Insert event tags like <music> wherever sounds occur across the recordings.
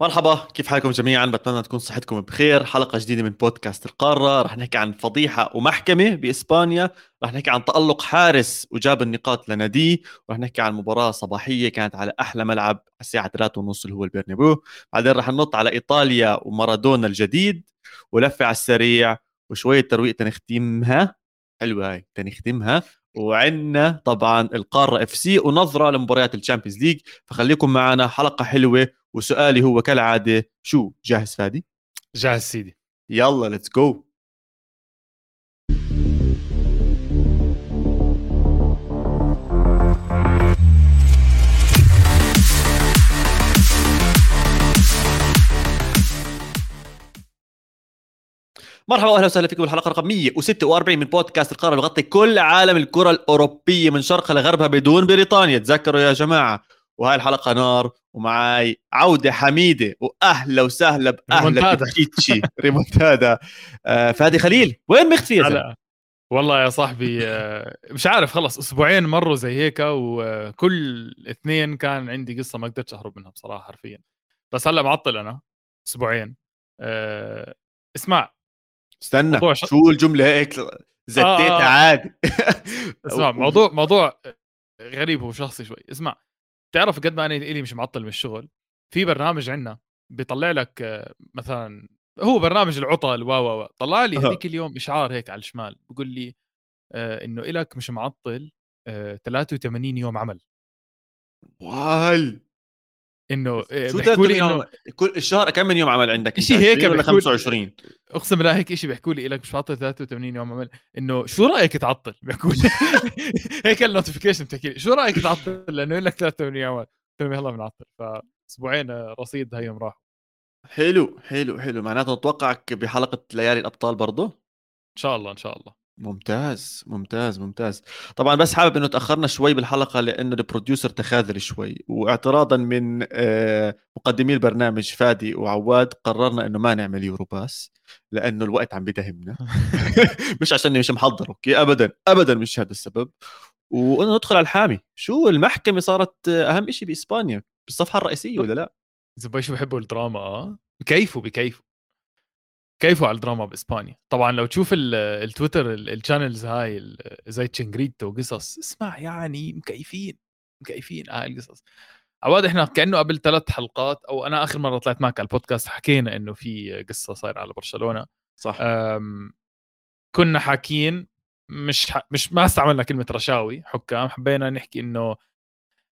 مرحبا كيف حالكم جميعا؟ بتمنى تكون صحتكم بخير. حلقة جديدة من بودكاست القارة. رح نحكي عن فضيحة ومحكمة بإسبانيا. رح نحكي عن تألق حارس وجاب النقاط لناديه ورح نحكي عن مباراة صباحية كانت على أحلى ملعب الساعة 3 ونص اللي هو البرنابيو. بعدين رح ننط على إيطاليا ومارادونا الجديد. ولفة على السريع وشوية ترويق تنختمها حلوة هاي تنختمها وعندنا طبعا القارة FC ونظرة لمباريات الشامبيونز ليج. فخليكم معنا حلقة حلوة وسؤالي هو كالعادة شو جاهز فادي؟ جاهز سيدي. يلا let's go مرحبا واهلا وسهلا فيكم بالحلقة رقم 146 من بودكاست القارة بغطي كل عالم الكرة الأوروبية من شرقها لغربها بدون بريطانيا. تذكروا يا جماعة وهاي الحلقة نار ومعاي عودة حميدة وأهلا وسهلا باهلا تشيتشي <laughs> ريمونتادا. آه فادي خليل وين مختفي يا والله يا صاحبي آه، مش عارف خلص أسبوعين مروا زي هيك وكل اثنين كان عندي قصة ما قدرت أهرب منها بصراحة حرفيا. بس هلا معطل أنا أسبوعين. أه اسمع استنى ش... شو الجملة هيك؟ زتيتها آه, آه. عادي. <laughs> اسمع موضوع موضوع غريب وشخصي شوي. اسمع تعرف قد ما أنا إلي مش معطل من الشغل في برنامج عندنا بيطلع لك آه، مثلا هو برنامج العطل و و طلع لي هذيك اليوم إشعار هيك على الشمال بقول لي آه إنه إلك مش معطل آه 83 يوم عمل. واي إنه آه، شو بيحكوا لي إنه كل الشهر كم من يوم عمل عندك شيء هيك ولا 25 أقسم بالله هيك شيء بيحكوا لي لك مش معطل 83 يوم عمل. إنه شو رأيك تعطل؟ بيحكوا لي. <laughs> هيك ال notification بتحكي لي. شو رأيك تعطل؟ لأنه لك 83 يوم عمل. قلت يلا بنعطل. فأسبوعين رصيد هيهم راحوا. حلو حلو حلو. معناته نتوقعك بحلقة ليالي الأبطال برضه إن شاء الله إن شاء الله. ممتاز ممتاز ممتاز. طبعا بس حابب إنه تأخرنا شوي بالحلقة لأنه ال producer تخاذل شوي. واعتراضا من آه، مقدمي البرنامج فادي وعواد قررنا إنه ما نعمل يورو باس لأنه الوقت عم بدهمنا <laughs> <laughs> مش عشان مش محضر okay؟ ابدا ابدا مش هذا السبب. وانه ندخل على الحامي. شو المحكمة صارت أهم شيء بإسبانيا؟ بالصفحة الرئيسية ولا لا؟ زباي شو بحبوا الدراما آه. بكيفوا بكيفوا. كيفوا على الدراما بإسبانيا؟ طبعا لو تشوف التويتر ال channels هاي زي تشنجريتو وقصص اسمع يعني مكيفين مكيفين هاي القصص. عواد إحنا كأنه قبل ثلاث حلقات أو أنا آخر مرة طلعت معك على البودكاست حكينا إنه في قصة صايرة على برشلونة. صح. كنا حاكيين مش ح... مش ما استعملنا كلمة رشاوي حكام. حبينا نحكي إنه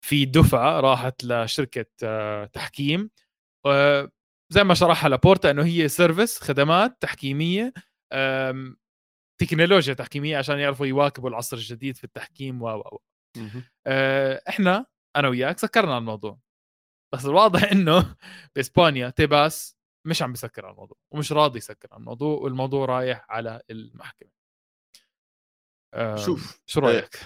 في دفعة راحت لشركة آه، تحكيم. زي ما شرحها لابورتا إنه هي سيرفيس خدمات تحكيمية تكنولوجيا تحكيمية عشان يعرفوا يواكبوا العصر الجديد في التحكيم و و آه، إحنا أنا وياك سكرنا الموضوع. بس الواضح <laughs> إنه بإسبانيا تيباس مش عم بيسكر على الموضوع ومش راضي يسكر على الموضوع والموضوع رايح على المحكمة. شوف شو رأيك؟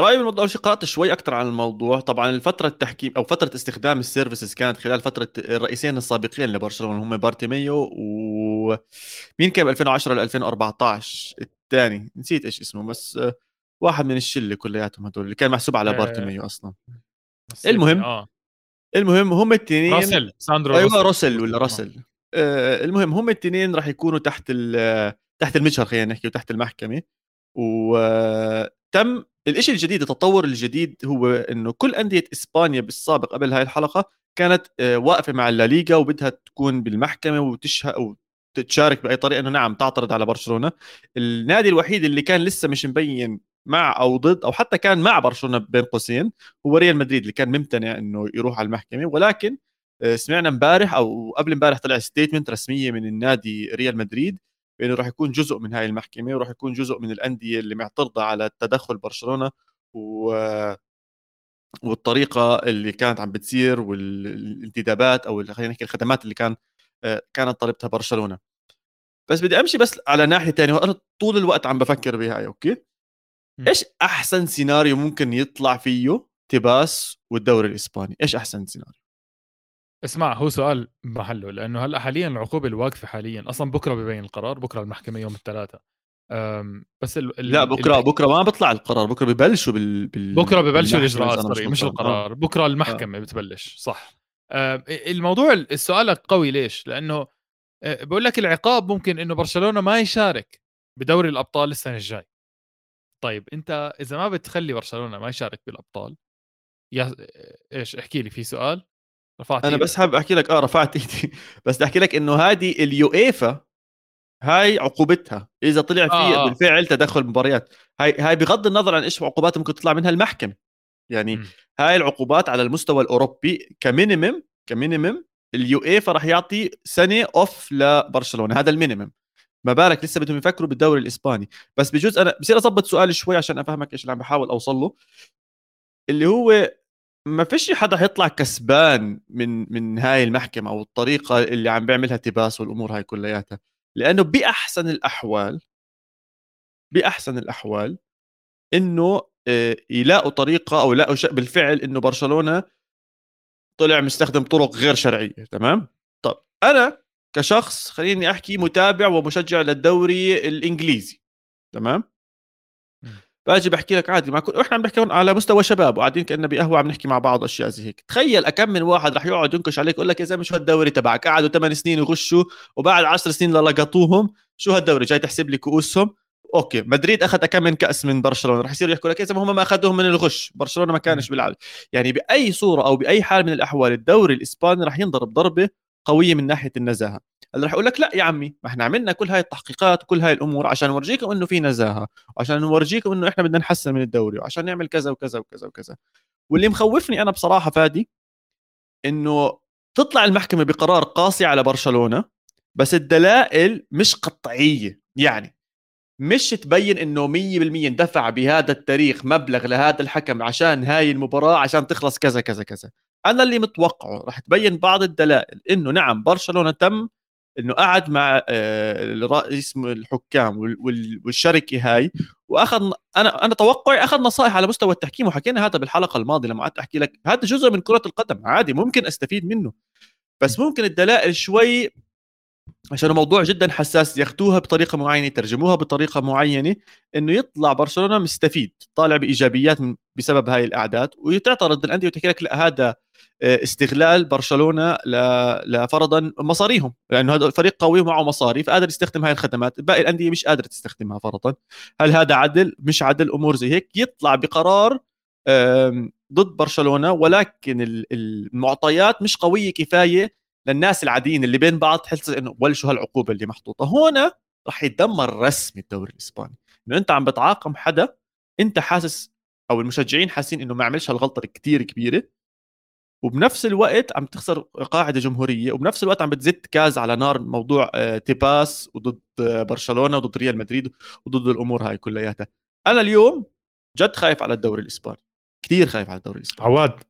رأيي بالموضوع شيء قرأت شوي أكثر عن الموضوع. طبعا الفترة التحكيم أو فترة استخدام ال services كانت خلال فترة الرئيسين السابقين لبرشلونة هم بارتيميو و مين كان ب 2010 ل 2014 الثاني. نسيت إيش اسمه بس واحد من الشلة كلياتهم هدول اللي كان محسوب على بارتيميو أصلا. المهم آه. المهم هم التنين راسل ساندرو أيوه راسل. ولا راسل. آه المهم هم التنين راح يكونوا تحت تحت المجهر خلينا نحكي وتحت المحكمة. وتم الشيء الجديد التطور الجديد هو إنه كل أندية إسبانيا بالسابق قبل هاي الحلقة كانت آه، واقفة مع الليغا وبدها تكون بالمحكمة وتشهق وتشارك بأي طريقة إنه نعم تعترض على برشلونة. النادي الوحيد اللي كان لسه مش مبين مع أو ضد أو حتى كان مع برشلونة بين قوسين هو ريال مدريد اللي كان ممتنع إنه يروح على المحكمة. ولكن آه، سمعنا امبارح أو قبل امبارح طلع statement رسمية من النادي ريال مدريد بانه راح يكون جزء من هاي المحكمة وراح يكون جزء من الأندية اللي معترضة على تدخل برشلونة و والطريقة اللي كانت عم بتصير والانتدابات أو خلينا نحكي الخدمات اللي كان آه، كانت طالبتها برشلونة. بس بدي أمشي بس على ناحية ثانية وأنا طول الوقت عم بفكر بهاي okay؟ إيش أحسن سيناريو ممكن يطلع فيه تباس والدوري الإسباني؟ إيش أحسن سيناريو؟ اسمع هو سؤال محله لأنه هلأ حاليا العقوبة الواقفة حاليا أصلا بكرة ببين القرار بكرة المحكمة يوم الثلاثاء بس ال... لا بكرة ال... بكرة ما بيطلع القرار بكرة ببلشوا بال, بال... بكرة ببلشوا الإجراءات مش, مش القرار آه. بكرة المحكمة آه. بتبلش صح آه، الموضوع السؤال قوي ليش؟ لأنه آه، بقول لك العقاب ممكن إنه برشلونة ما يشارك بدوري الأبطال السنة الجاي طيب أنت إذا ما بتخلي برشلونة ما يشارك بالأبطال يا إيش احكي لي في سؤال رفعت أنا بس حابب أحكي لك آه رفعت <laughs> إيدي. بس بدي أحكي لك إنه هذه اليويفا هاي عقوبتها. إذا طلع في آه. بالفعل تدخل مباريات. هاي هاي بغض النظر عن إيش عقوبات ممكن تطلع منها المحكمة. يعني م. هاي العقوبات على المستوى الأوروبي ك minimum ك minimum اليويفا راح يعطي سنة off لبرشلونة. هذا ال minimum ما بالك لسه بدهم يفكروا بالدوري الإسباني. بس بجوز أنا بصير أظبط سؤالي شوي عشان أفهمك إيش اللي عم بحاول أوصل له. اللي هو ما فيش حدا حيطلع كسبان من من هاي المحكمة أو الطريقة اللي عم بيعملها تباس والأمور هاي كلياتها. لأنه بأحسن الأحوال بأحسن الأحوال إنه آه، يلاقوا طريقة أو يلاقوا بالفعل إنه برشلونة طلع مستخدم طرق غير شرعية تمام؟ طب أنا كشخص خليني أحكي متابع ومشجع للدوري الإنجليزي تمام؟ باجي بحكي لك عادي ما كن... إحنا عم نحكي على مستوى شباب وقاعدين كنا بقهوة عم نحكي مع بعض أشياء زي هيك. تخيل اكم من واحد رح يقعد ينكش عليك يقول لك يا زلمة شو هالدوري تبعك؟ قعدوا ثمان سنين يغشوا وبعد 10 سنين لقطوهم شو هالدوري؟ جاي تحسب لي كؤوسهم؟ أوكي مدريد أخذ كم من كأس من برشلونة رح يصيروا يحكوا لك يا زلمة هم ما أخذوهم من الغش برشلونة ما كانش بيلعب. يعني بأي صورة أو بأي حال من الأحوال الدوري الإسباني رح ينضرب ضربة قوية من ناحية النزاهة. اللي رح أقول لك لا يا عمي ما إحنا عملنا كل هاي التحقيقات وكل هاي الأمور عشان نورجيكم إنه في نزاهة وعشان نورجيكم إنه إحنا بدنا نحسن من الدوري وعشان نعمل كذا وكذا وكذا وكذا. واللي مخوفني أنا بصراحة فادي إنه تطلع المحكمة بقرار قاسي على برشلونة بس الدلائل مش قطعية. يعني مش تبين إنه 100% اندفع بهذا التاريخ مبلغ لهذا الحكم عشان هاي المباراة عشان تخلص كذا كذا كذا. أنا اللي متوقعه راح تبين بعض الدلائل إنه نعم برشلونة تم إنه قعد مع آه، رئيس الحكام والشركة هاي وأخذ أنا أنا توقعي أخذ نصائح على مستوى التحكيم وحكينا هذا بالحلقة الماضية لما قعدت أحكي لك هذا جزء من كرة القدم عادي ممكن أستفيد منه بس ممكن الدلائل شوي عشان الموضوع جدا حساس ياخذوها بطريقة معينة يترجموها بطريقة معينة إنه يطلع برشلونة مستفيد طالع بإيجابيات بسبب هاي الأعداد وتعترض الانديه وتحكي لك لا هذا آه، استغلال برشلونة لفرضا مصاريهم لأنه هذا الفريق قوي ومعه مصاري فقادر يستخدم هاي الخدمات. باقي الأندية مش قادرة تستخدمها فرضا. هل هذا عدل؟ مش عدل أمور زي هيك. يطلع بقرار ضد برشلونة ولكن المعطيات مش قوية كفاية للناس العاديين اللي بين بعض تحس إنه ولا شو هالعقوبة اللي محطوطة. هون راح يتدمر رسمي الدوري الإسباني. إنه أنت عم بتعاقب حدا أنت حاسس أو المشجعين حاسين إنه ما عملش هالغلطة الكتير كبيرة وبنفس الوقت عم تخسر قاعدة جماهيرية وبنفس الوقت عم بتزت كاز على نار موضوع آه، تيباس وضد برشلونة وضد ريال مدريد وضد الأمور هاي كلياتها. أنا اليوم جد خايف على الدوري الإسباني كثير خايف على الدوري الإسباني. عواد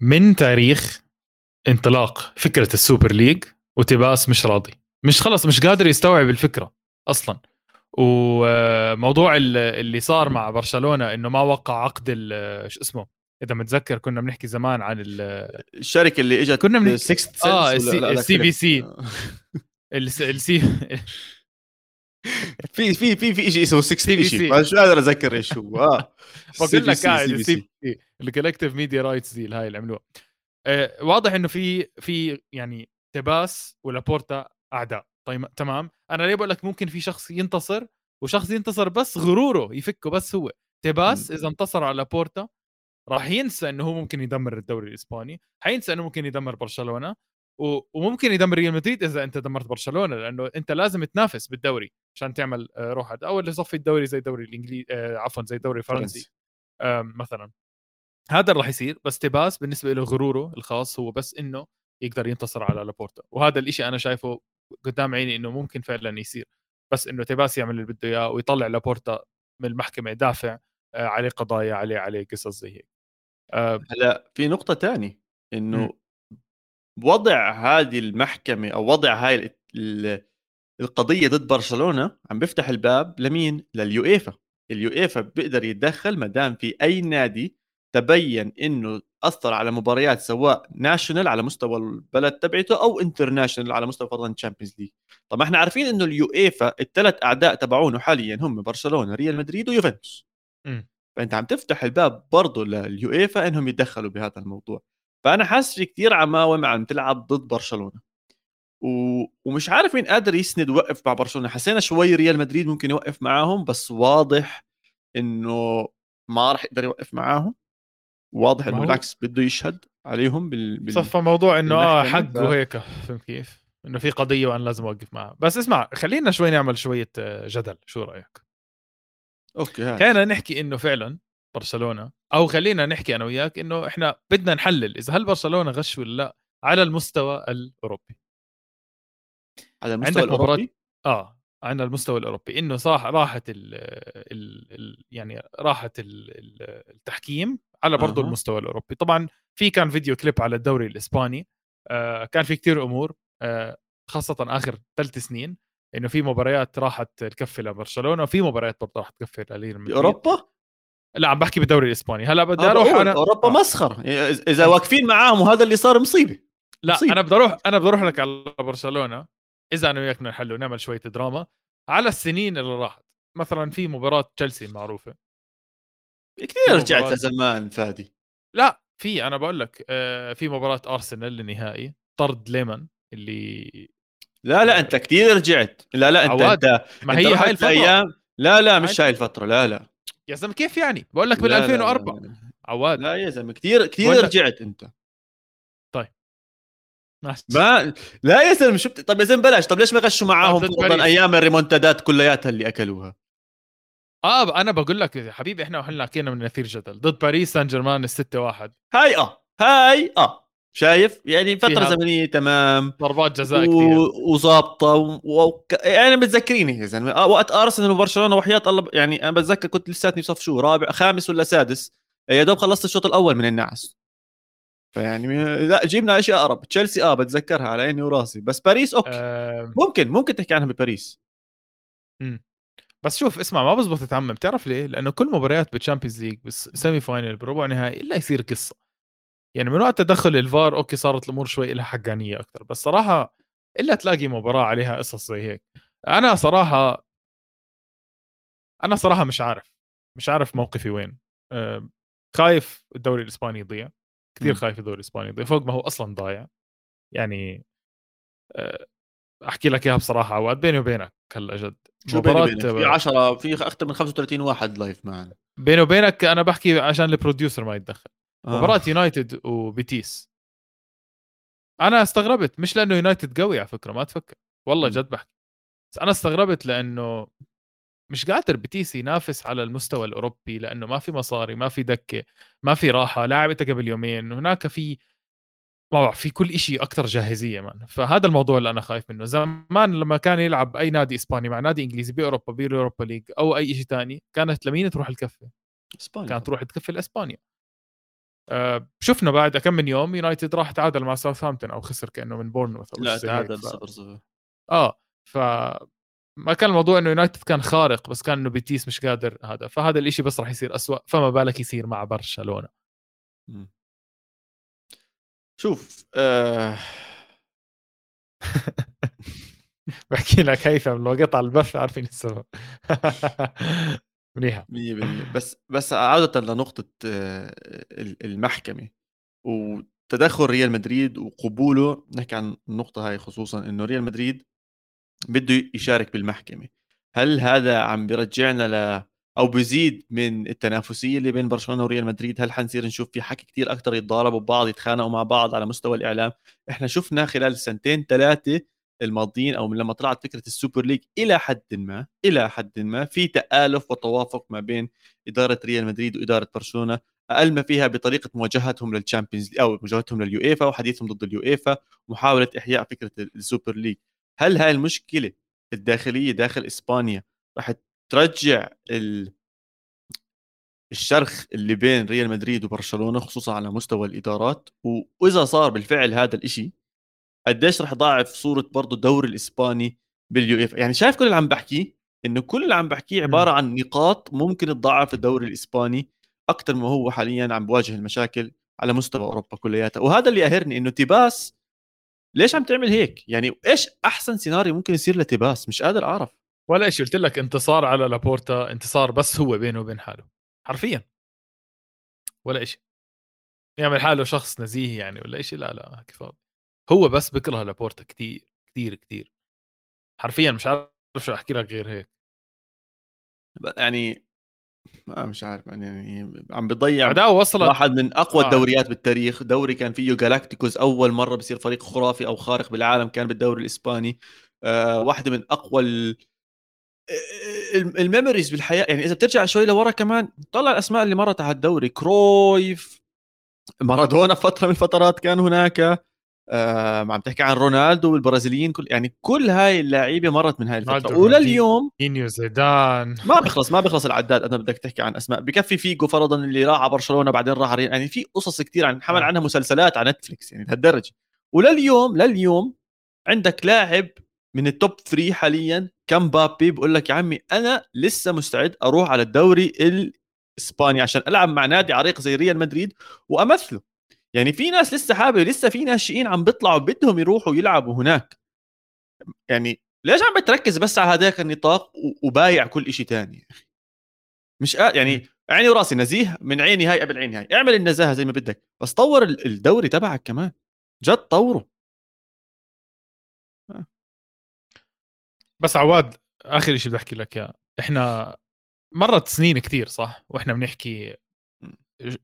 من تاريخ انطلاق فكرة ال Super League وتيباس مش راضي. مش خلص مش قادر يستوعب الفكرة أصلا. وموضوع اللي صار مع برشلونة إنه ما وقع عقد شو اسمه؟ إذا متذكر كنا بنحكي زمان عن الشركة اللي إجت كنا بنحكي آه السي بي سي السي في في في في شيء اسمه 60 شيء مش قادر اذكر إيش هو. آه. <laughs> بقول لك قاعد السي بي الكولكتيف ميديا رايتس دي هاي اللي عملوها. واضح إنه في في يعني تباس ولابورتا أعداء. طيب تمام. أنا ليه بقول لك ممكن في شخص ينتصر؟ وشخص ينتصر بس غروره يفكه بس هو. تباس إذا انتصر على لابورتا راح ينسى إنه هو ممكن يدمر الدوري الإسباني حينسى إنه ممكن يدمر برشلونة وممكن يدمر ريال مدريد إذا أنت دمرت برشلونة لأنه أنت لازم تنافس بالدوري عشان تعمل آه، روح. أو اللي يصفي الدوري زي الدوري الانجليزي آه، عفوا زي الدوري الفرنسي. مثلا. هذا اللي راح يصير بس تباس بالنسبة له غروره الخاص هو بس إنه يقدر ينتصر على لابورتا. وهذا الشيء أنا شايفه قدام عيني إنه ممكن فعلا يصير. بس إنه تباس يعمل اللي بده إياه ويطلع لابورتا من المحكمة يدافع آه، عليه قضايا عليه عليه قصص زي هيك. هلا في نقطة تانية إنه وضع هذه المحكمة أو وضع هاي القضية ضد برشلونة عم بيفتح الباب لمين؟ لليويفا اليويفا بيقدر يتدخل ما دام في أي نادي تبين إنه أثر على مباريات سواء national على مستوى البلد تبعته أو international على مستوى فرضا Champions League طب إحنا عارفين إنه اليويفا الثلاث أعداء تبعونه حاليا هم برشلونة ريال مدريد ويوفنتوس. فأنت عم تفتح الباب برضه لليويفا إنهم يتدخلوا بهذا الموضوع. فأنا حاسس في كثير عماوم عم تلعب ضد برشلونة. و... ومش عارف مين قادر يسند ويوقف مع برشلونة. حسينا شوي ريال مدريد ممكن يوقف معاهم بس واضح إنه ما راح يقدر يوقف معاهم. واضح إنه بالعكس بده يشهد عليهم بال, بال... صفى موضوع إنه آه حق. وهيك فهمت كيف؟ إنه في قضية وأنا لازم أوقف معها بس اسمع خلينا شوي نعمل شوية آه، جدل شو رأيك؟ أوكي هات. خلينا نحكي إنه فعلا برشلونة أو خلينا نحكي أنا وياك إنه إحنا بدنا نحلل إذا هل برشلونة غش ولا لأ على المستوى الأوروبي على المستوى عندك الأوروبي مباراة... آه على المستوى الأوروبي إنه صح راحت ال ال ال يعني راحت ال التحكيم على برضه أه. المستوى الأوروبي. طبعا في كان video clip على الدوري الإسباني آه كان في كتير أمور آه خاصة آخر ثلاث سنين إنه في مباريات راحت تكفي لبرشلونة وفي مباريات برضه راح تكفي لريال أوروبا؟ لا عم بحكي بالدوري الإسباني. هلأ بدي أروح أنا أوروبا آه. مسخرة. إذا واقفين معاهم وهذا اللي صار مصيبة. لا مصيبة. أنا بدي أروح أنا بدي أروح لك على برشلونة. إذا أنا وياك بدنا نحل ونعمل شوية دراما على السنين اللي راحت. مثلا في مباراة تشيلسي المعروفه كثير رجعت لزمان فادي. لا في أنا بقول لك آه، في مباراة أرسنال النهائي طرد ليمن اللي لا لا أنت كثير رجعت. لا لا أنت عواد. أنت ما هي هاي الفترة. أيام لا لا مش هاي الفترة. لا لا. يا زلمة كيف يعني؟ بقول لك بال 2004 عواد. لا يا زلمة كثير كثير رجعت أنت. طيب. ما لا يا زلمة شفت؟ طب يا زلمة بلاش. طب ليش ما غشوا معاهم أيام الريمونتادات كلياتها اللي أكلوها؟ آه أنا بقول لك يا حبيبي إحنا وحنا حكينا من نثير جدل ضد باريس سان جيرمان الستة واحد. هاي آه. هاي آه. شايف؟ يعني فترة زمنية تمام. ضربات جزاء و... كثير وظابطه و... و... يعني متذكريني يا زلمة. آه وقت أرسنال وبرشلونة وحياة الله يعني أنا بتذكر كنت لساتني صف شو؟ رابع خامس ولا سادس؟ يا دوب خلصت الشوط الأول من النعس. فيعني لا جبنا أشياء أقرب. تشيلسي آه بتذكرها على عيني وراسي. بس باريس أوكي. أه... ممكن ممكن تحكي عنها بباريس. امم بس شوف اسمع ما بزبط تعمم بتعرف ليه؟ لأنه كل مباريات بال Champions League بال semi-final بربع نهائي إلا يصير قصة. يعني من وقت تدخل الفار أوكي صارت الأمور شوي لها حقانية أكثر بس صراحة إلا تلاقي مباراة عليها قصص زي هيك. أنا صراحة أنا صراحة مش عارف. مش عارف موقفي وين. أه خايف الدوري الإسباني يضيع. كثير خايف الدوري الإسباني يضيع. فوق ما هو أصلا ضايع. يعني أه أحكي لك إياها بصراحة عواد بيني وبينك هلأ جد. شو مباراة في 10 في أكثر من 35 واحد live معنا. بيني وبينك أنا بحكي عشان ال producer ما يتدخل. آه. مباراة يونايتد وبيتيس. أنا استغربت مش لأنه يونايتد قوي على فكرة ما تفكر. والله جد بحكي. بس أنا استغربت لأنه مش قادر بتيس ينافس على المستوى الأوروبي لأنه ما في مصاري ما في دكة ما في راحة لاعبته قبل يومين هناك في ما في كل شيء أكثر جاهزية man فهذا الموضوع اللي أنا خايف منه. زمان لما كان يلعب أي نادي إسباني مع نادي إنجليزي بأوروبا بال Europa League أو أي شيء ثاني كانت لمين تروح الكفة؟ إسبانيا كانت تروح تكفي لإسبانيا. آه شفنا بعد كم من يوم يونايتد راح تعادل مع ساوثهامبتون أو خسر كأنه من بورنموث لا تعادل 0 0 آه ف ما كان الموضوع إنه يونايتد كان خارق بس كان إنه بيتيس مش قادر هذا فهذا الإشي بس راح يصير أسوأ فما بالك يصير مع برشلونة. شوف آه... <laughs> بحكي لك هيثم لو قطع البث عارفين السبب <laughs> منيحة. 100% بس بس عوده لنقطة آه، المحكمة وتدخل ريال مدريد وقبوله نحكي عن النقطة هاي خصوصا إنه ريال مدريد بده يشارك بالمحكمة. هل هذا عم بيرجعنا ل أو بيزيد من التنافسية اللي بين برشلونة وريال مدريد. هل حنصير نشوف في حكي كثير أكثر يتضاربوا ببعض يتخانقوا مع بعض على مستوى الإعلام؟ إحنا شفنا خلال السنتين ثلاثة الماضيين أو من لما طلعت فكرة ال Super League إلى حد ما إلى حد ما في تآلف وتوافق ما بين إدارة ريال مدريد وإدارة برشلونة. أقل ما فيها بطريقة مواجهتهم لل Champions أو مواجهتهم لليويفا وحديثهم ضد اليويفا ومحاولة إحياء فكرة ال Super League. هل هاي المشكلة الداخلية داخل إسبانيا راح ترجع ال... الشرخ اللي بين ريال مدريد وبرشلونة خصوصا على مستوى الإدارات. وإذا صار بالفعل هذا الإشي قديش رح يضعف صورة برضه الدوري الإسباني باليو إف؟ يعني شايف كل اللي عم بحكيه؟ إنه كل اللي عم بحكيه عبارة عن نقاط ممكن تضعف الدوري الإسباني أكثر ما هو حاليا عم بواجه المشاكل على مستوى أوروبا كلياتها. وهذا اللي قاهرني إنه تيباس ليش عم تعمل هيك؟ يعني إيش أحسن سيناريو ممكن يصير لتيباس؟ مش قادر أعرف. ولا شيء قلت لك انتصار على لابورتا انتصار بس هو بينه وبين حاله. حرفيا. ولا شيء يعمل حاله شخص نزيه يعني ولا شيء لا لا كيف هو بس بكره لابورتا كثير كثير كثير حرفيا مش عارف شو أحكي لك غير هيك. يعني ما مش عارف يعني عم بضيع عداوه وصلت. واحد من أقوى آه. الدوريات بالتاريخ. دوري كان فيه جالاكتيكوس أول مرة بصير فريق خرافي أو خارق بالعالم كان بالدوري الإسباني. آه واحدة من أقوى. ال memories بالحياة يعني إذا بترجع شوي لورا كمان طلع الأسماء اللي مرت على الدوري كرويف مارادونا فترة من الفترات كان هناك آه عم تحكي عن رونالدو والبرازيليين كل يعني كل هاي اللعيبة مرت من هاي الفترة. ولليوم كينيو زيدان. ما بيخلص ما بيخلص العداد أنا بدك تحكي عن أسماء. بكفي فيجو فرضا اللي راح على برشلونة بعدين راح يعني في قصص كثير عن حمل عنها مسلسلات على نتفليكس يعني لهالدرجة. ولليوم لليوم عندك لاعب من التوب 3 حاليا. كم بابي بقول لك يا عمي أنا لسه مستعد أروح على الدوري الإسباني عشان ألعب مع نادي عريق زي ريال مدريد وأمثله. يعني في ناس لسه حابه لسه في ناشئين عم بيطلعوا بدهم يروحوا يلعبوا هناك. يعني ليش عم بتركز بس على هذاك النطاق وبايع كل شيء ثاني مش آه يعني عيني وراسي نزيه من عيني هاي قبل عيني هاي. اعمل النزاهة زي ما بدك بس طور الدوري تبعك كمان. جد طوره. بس عواد آخر شيء بدي أحكي لك إياه. إحنا مرت سنين كثير صح؟ وإحنا بنحكي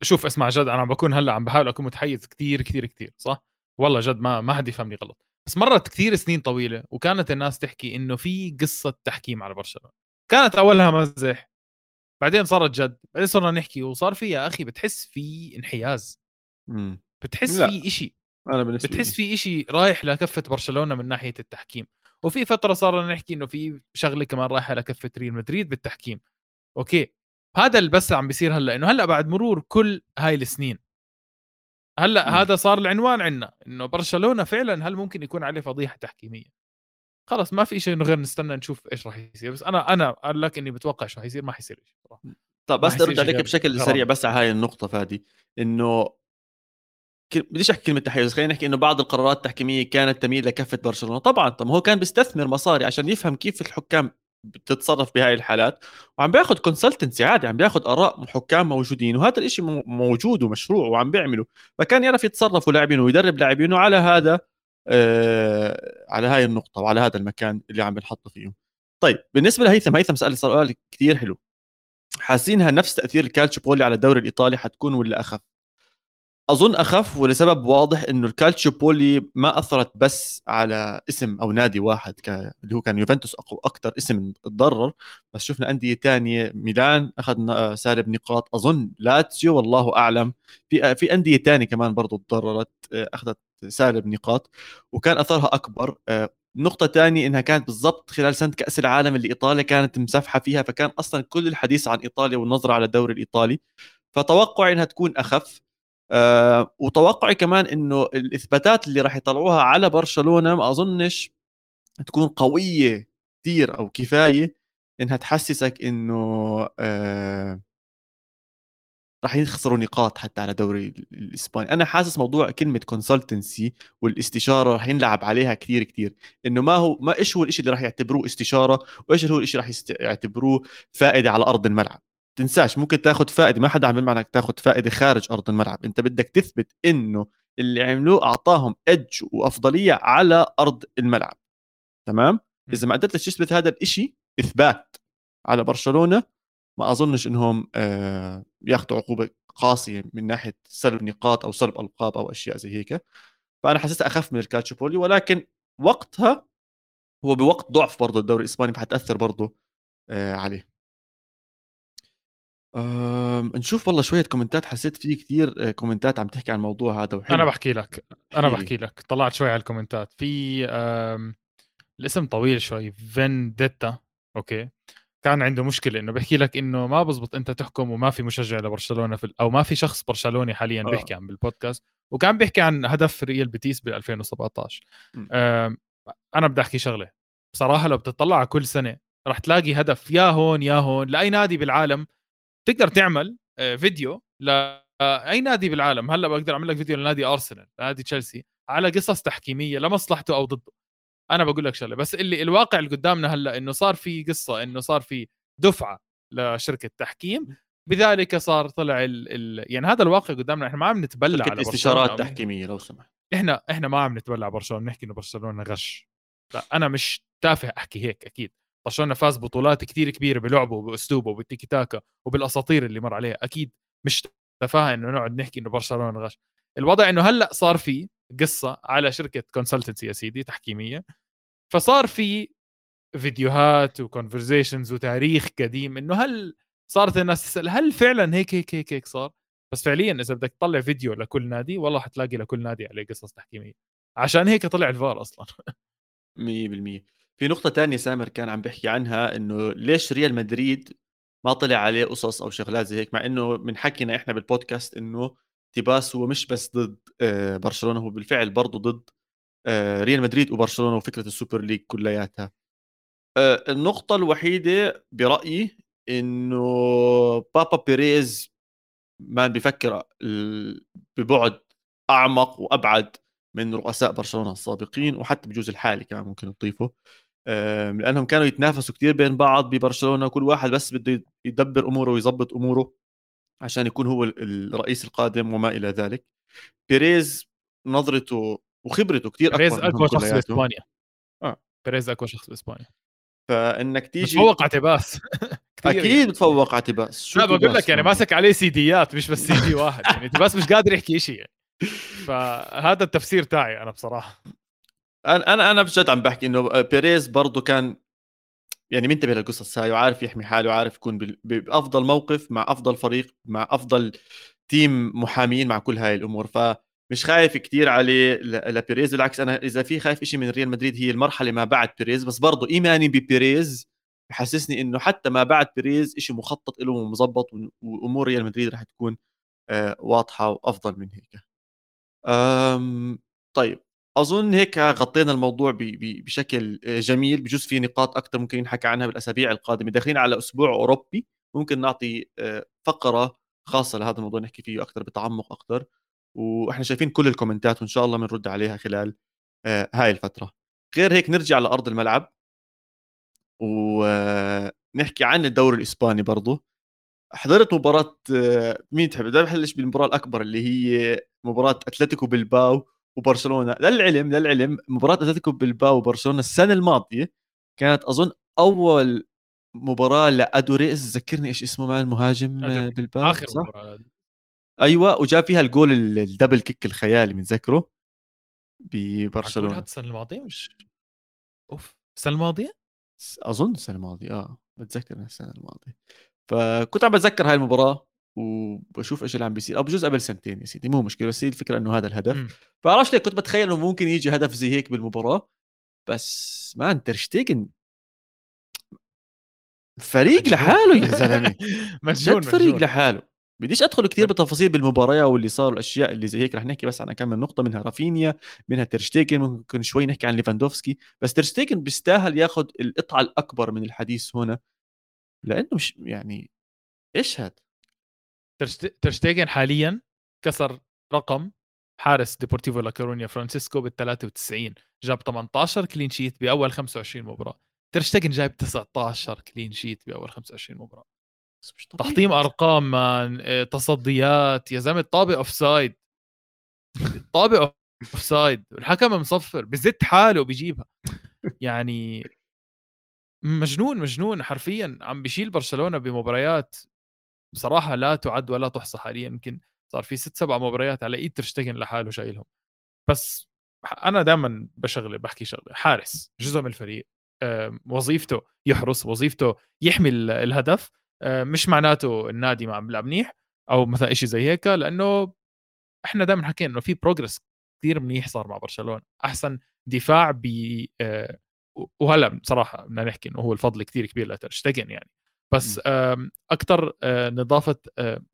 شوف اسمع جد أنا عم بكون هلأ عم بحاول أكون متحيز كثير كثير كثير صح؟ والله جد ما ما حد يفهمني غلط. بس مرت كثير سنين طويلة وكانت الناس تحكي إنه في قصة تحكيم على برشلونه كانت أولها مزح بعدين صارت جد. بعدين صرنا نحكي وصار في يا أخي بتحس في انحياز. مم. بتحس لا. في إشي. أنا بالنسبة بتحس في إشي رايح لكفة برشلونة من ناحية التحكيم. وفي فترة صارنا نحكي إنه في شغلة كمان رايحة لكفه ريال مدريد بالتحكيم. أوكي. هذا اللي بس عم بيصير هلأ إنه هلأ بعد مرور كل هاي السنين. هلأ م. هذا صار العنوان عندنا إنه برشلونة فعلا هل ممكن يكون عليه فضيحة تحكيمية؟ خلص ما في شيء غير نستنى نشوف إيش راح يصير. بس أنا أنا قال لك إني بتوقع شو حيصير ما حيصير شيء طب بس ارد عليك بشكل سريع بس على هاي النقطة فادي إنه بديش أحكي كلمة تحيز خلينا نحكي إنه بعض القرارات التحكيمية كانت تميل لكفه برشلونة. طبعا طب هو كان بيستثمر مصاري عشان يفهم كيف الحكام بتتصرف بهاي الحالات وعم بياخذ consultancy عادي عم بياخذ آراء حكام موجودين وهذا الإشي موجود ومشروع وعم بيعمله فكان يعرف يتصرف لاعبينه ويدرب لاعبينه على هذا آه على هاي النقطة وعلى هذا المكان اللي عم بنحطه فيه طيب بالنسبة لهيثم هيثم سال سؤال كثير حلو. حاسينها نفس تأثير الكالتشيوبولي على الدوري الإيطالي حتكون ولا أخف؟ أظن أخف ولسبب واضح إنه الكالتشيوبولي ما أثرت بس على اسم أو نادي واحد. اللي هو كان يوفنتوس أكثر اسم تضرر. بس شفنا أندية ثانية ميلان اخذ سالب نقاط. أظن لاتسيو والله أعلم. في في أندية ثانية كمان برضه تضررت أخذت سالب نقاط وكان أثرها أكبر. نقطة ثانية إنها كانت بالضبط خلال سنة كأس العالم اللي إيطاليا كانت مسافحة فيها فكان أصلا كل الحديث عن إيطاليا والنظرة على الدوري الإيطالي. فتوقعي إنها تكون أخف. أه وتوقعي كمان إنه الإثباتات اللي راح يطلعوها على برشلونة ما أظنش تكون قوية كثير أو كفاية إنها تحسسك إنه أه راح يخسروا نقاط حتى على دوري الاسباني أنا حاسس موضوع كلمة كونسلتنسي والاستشارة راح ينلعب عليها كثير كثير إنه ما هو ما إيش هو الشيء اللي راح يعتبروه استشارة وإيش هو الشيء راح يعتبروه فائدة على أرض الملعب؟ تنساش ممكن تاخذ فائدة ما حدا عم يلمع انك تاخذ فائدة خارج أرض الملعب. أنت بدك تثبت إنه اللي عملوه أعطاهم ايدج وأفضلية على أرض الملعب. تمام؟ إذا ما قدرتش تثبت هذا الإشي إثبات على برشلونة. ما أظنش إنهم آه ياخذوا عقوبة قاسية من ناحية سلب نقاط أو سلب ألقاب أو أشياء زي هيك. فأنا حسيتها أخف من الكالتشيوبولي ولكن وقتها هو بوقت ضعف برضه الدوري الإسباني فحتأثر برضه آه عليه. آمم، نشوف والله شوية comment ات. حسيت في كثير آه، comment ات عم تحكي عن الموضوع هذا وحلو. أنا باحكي لك، أنا باحكي لك، طلعت شوي على ال comment ات، في الاسم طويل شوي. فينديتا أوكي، كان عنده مشكلة إنه بيحكي لك إنه ما بزبط أنت تحكم وما في مشجع لبرشلونة في أو ما في شخص برشلوني حاليًا آه. بيحكي عن بالبودكاست، وكان بيحكي عن هدف ريال بيتيس بال 2017 آمم، أنا بدي أحكي شغلة، بصراحة لو بتطلع على كل سنة راح تلاقي هدف يا هون يا هون لأي نادي بالعالم تقدر تعمل آه، فيديو لاي نادي بالعالم. هلأ بقدر أعمل لك فيديو لنادي أرسنال نادي تشيلسي على قصص تحكيمية لمصلحته أو ضده. أنا بقول لك شغلة. بس اللي الواقع اللي قدامنا هلأ إنه صار في قصة إنه صار في دفعة لشركة تحكيم. بذلك صار طلع ال... ال... يعني هذا الواقع قدامنا. إحنا ما عم نتبلى على استشارات تحكيمية لو سمحت. إحنا إحنا ما عم نتبلى على برشلونة. بنحكي إنه برشلونة غش. لا أنا مش تافه أحكي هيك أكيد. برشلونه فاز بطولات كثير كبيرة بلعبه وبأسلوبه وبالتيكي تاكا وبالأساطير اللي مر عليها. أكيد مش تفاهة إنه نقعد نحكي إنه برشلونة غش. الوضع إنه هلأ صار في قصة على شركة consultancy يا سيدي تحكيمية. فصار في فيديوهات و conversations وتاريخ قديم إنه هل صارت الناس تسأل هل فعلا هيك هيك هيك هيك صار؟ بس فعليا إذا بدك تطلع فيديو لكل نادي والله حتلاقي لكل نادي عليه قصص تحكيمية. عشان هيك طلع الفار أصلا. 100% في نقطة تانية سامر كان عم بيحكي عنها إنه ليش ريال مدريد ما طلع عليه قصص أو شغلات زي هيك مع إنه من حكينا إحنا بالبودكاست إنه تيباس هو مش بس ضد آه، برشلونة هو بالفعل برضه ضد آه، ريال مدريد وبرشلونة وفكرة ال Super League كلياتها. آه، النقطة الوحيدة برأيي إنه بابا بيريز ما بيفكر ببعد أعمق وأبعد من رؤساء برشلونة السابقين وحتى بجوز الحالي كمان ممكن تضيفه. لأنهم كانوا يتنافسوا كثير بين بعض ببرشلونة كل واحد بس بده يدبر أموره ويظبط أموره عشان يكون هو الرئيس القادم وما إلى ذلك. بيريز نظرته وخبرته كثير اكبر بيريز أقوى شخص بإسبانيا. آه. بيريز أقوى شخص بإسبانيا. فإنك تيجي <laughs> بتفوق على تيباس أكيد بتفوق على تباس لا بقول لك يعني ماسك عليه سيديات مش بس سي دي واحد. يعني <laughs> تيباس مش قادر يحكي شيء يعني. فهذا التفسير تاعي أنا بصراحة. أنا أنا بجد عم بحكي إنه بيريز برضه كان يعني منتبه للقصص هاي وعارف يحمي حاله وعارف يكون بأفضل موقف مع أفضل فريق مع أفضل team محامين مع كل هاي الأمور. فمش خايف كتير عليه لبيريز بالعكس أنا إذا في خايف شيء من ريال مدريد هي المرحلة ما بعد بيريز بس برضه إيماني ببيريز بحسسني إنه حتى ما بعد بيريز شيء مخطط له ومظبط وأمور ريال مدريد رح تكون آه، واضحة وأفضل من هيك. طيب. أظن هيك غطينا الموضوع بشكل جميل بجوز في نقاط أكثر ممكن ينحكى عنها بالأسابيع القادمة. داخلين على أسبوع أوروبي ممكن نعطي آه، فقرة خاصة لهذا الموضوع نحكي فيه أكثر بتعمق أكثر وإحنا شايفين كل الكومنتات وإن شاء الله بنرد عليها خلال آه، هاي الفترة. غير هيك نرجع لأرض الملعب. ونحكي عن الدوري الإسباني برضه حضرت مباراة آه، مين تحب؟ بدي بحلش بالمباراة الأكبر اللي هي مباراة أتلتيكو بالباو وبرشلونة. للعلم للعلم مباراة أتلتيكو بالباو وبرشلونة السنة الماضية كانت أظن أول مباراة لأدوريس ذكرني إيش اسمه مع المهاجم بالباو آخر صح؟ مباراة. أيوه وجاب فيها الجول الدبل كيك الخيالي متذكره ببرشلونة. السنة الماضية؟ مش أوف السنة الماضية؟ أظن السنة الماضية آه بتذكر السنة الماضية. فكنت عم بتذكر هاي المباراة. وبشوف إيش اللي عم بيصير. أو بجوز قبل سنتين يا سيدي مو مشكلة. بس هي الفكرة إنه هذا الهدف. فعرفت ليه كنت بتخيل إنه ممكن يجي هدف زي هيك بالمباراة. بس ما انت ترشتيجن فريق لحاله يا <laughs> زلمة. مجنون فريق لحاله. بديش أدخل كثير بتفاصيل بالمباراة واللي صار الاشياء اللي زي هيك. رح نحكي بس عن كم من نقطة منها رافينيا منها ترشتيكن ممكن شوي نحكي عن ليفاندوفسكي. بس ترشتيكن بيستاهل ياخذ القطعة الأكبر من الحديث هنا. لأنه مش يعني إيش هذا ترشتيجن حاليا كسر رقم حارس ديبورتيفو لاكورونيا فرانسيسكو بال 93 جاب 18 clean sheet بأول 25 مباراة. ترشتيجن جايب 19 clean sheet بأول 25 مباراة. تحطيم أرقام man آه، تصديات يا زلمة طابق offside طابق offside الحكم مصفر بزت حاله بيجيبها. يعني <laughs> مجنون مجنون حرفيا. عم بيشيل برشلونة بمباريات بصراحة لا تعد ولا تحصى حاليا يمكن صار في ست سبع مباريات على إيد ترشتجن لحاله شايلهم. بس أنا دائما بشغله بحكي شغله حارس جزء من الفريق وظيفته يحرس وظيفته يحمي الهدف مش معناته النادي ما عم بيلعب منيح أو مثلا شيء زي هيك لأنه إحنا دائما حكينا إنه في بروجرس كثير منيح صار مع برشلونة. أحسن دفاع ب وهلأ بصراحة بدنا نحكي إنه هو الفضل كثير كبير لترشتجن يعني. بس أكثر نظافة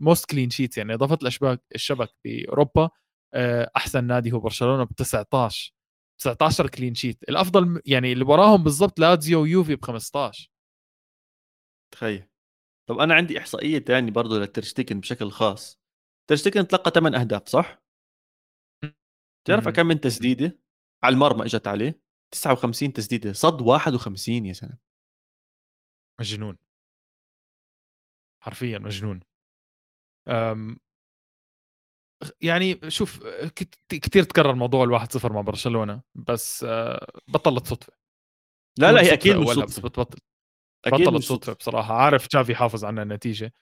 most clean sheet يعني نظافة الأشباك الشبك بأوروبا أحسن نادي هو برشلونة ب 19 19 clean sheet الافضل يعني اللي وراهم بالضبط لازيو ويوفي ب 15 تخيل. طب أنا عندي إحصائية ثانية برضه لترشتيجن بشكل خاص. ترشتيكن تلقى 8 أهداف صح؟ تعرف كم من تسديدة؟ على المرمى إجت عليه 59 تسديدة صد 51 يا زلمه مجنون. حرفيا مجنون. يعني شوف كثير تكرر موضوع الواحد صفر مع برشلونة بس آه، بطلت صدفة. لا لا هي أكيد مش صدفة. بس بتبطل أكيد بطلت صدفة. بصراحة. عارف تشافي يحافظ على النتيجة.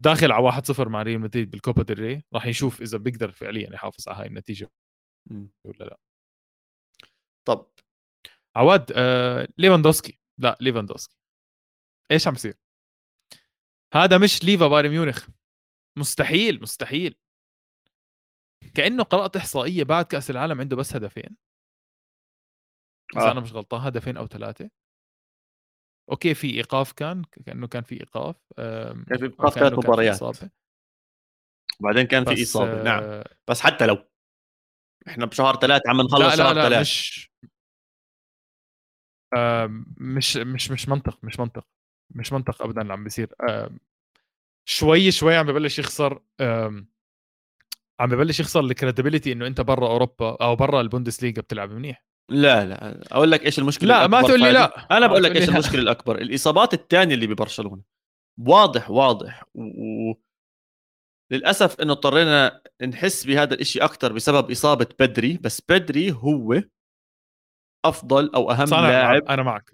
داخل على 1-0 مع ريال مدريد بالكوبا ديل ري راح يشوف إذا بيقدر فعليا يحافظ على هاي النتيجة ولا لا. طب. عواد آه ليفاندوسكي. لا ليفاندوسكي. إيش عم يصير؟ هذا مش ليفا بايرن ميونخ. مستحيل مستحيل. كأنه قرات إحصائية بعد كأس العالم عنده بس هدفين. إذا آه. أنا مش غلطان هدفين أو ثلاثة. أوكي في إيقاف كان كأنه كان في إيقاف كان في إيقاف ثلاث مباريات. وبعدين كان في إصابة. نعم. آه، بس حتى لو إحنا بشهر ثلاثة عم نخلص شهر ثلاثة. مش مش مش مش منطق مش منطق. مش منطق ابدا اللي عم بيصير. شوي شوي عم ببلش يخسر عم ببلش يخسر ال credibility إنه أنت برا أوروبا أو برا البوندسليغا بتلعب منيح. لا لا أقول لك إيش المشكلة لا ما تقول لي لا. أنا بقول لك إيش. المشكلة الأكبر؟ الإصابات الثانية اللي ببرشلونة. واضح واضح. و... للأسف إنه اضطرينا نحس بهذا الشيء أكثر بسبب إصابة بدري بس بدري هو أفضل أو أهم لاعب أنا معك.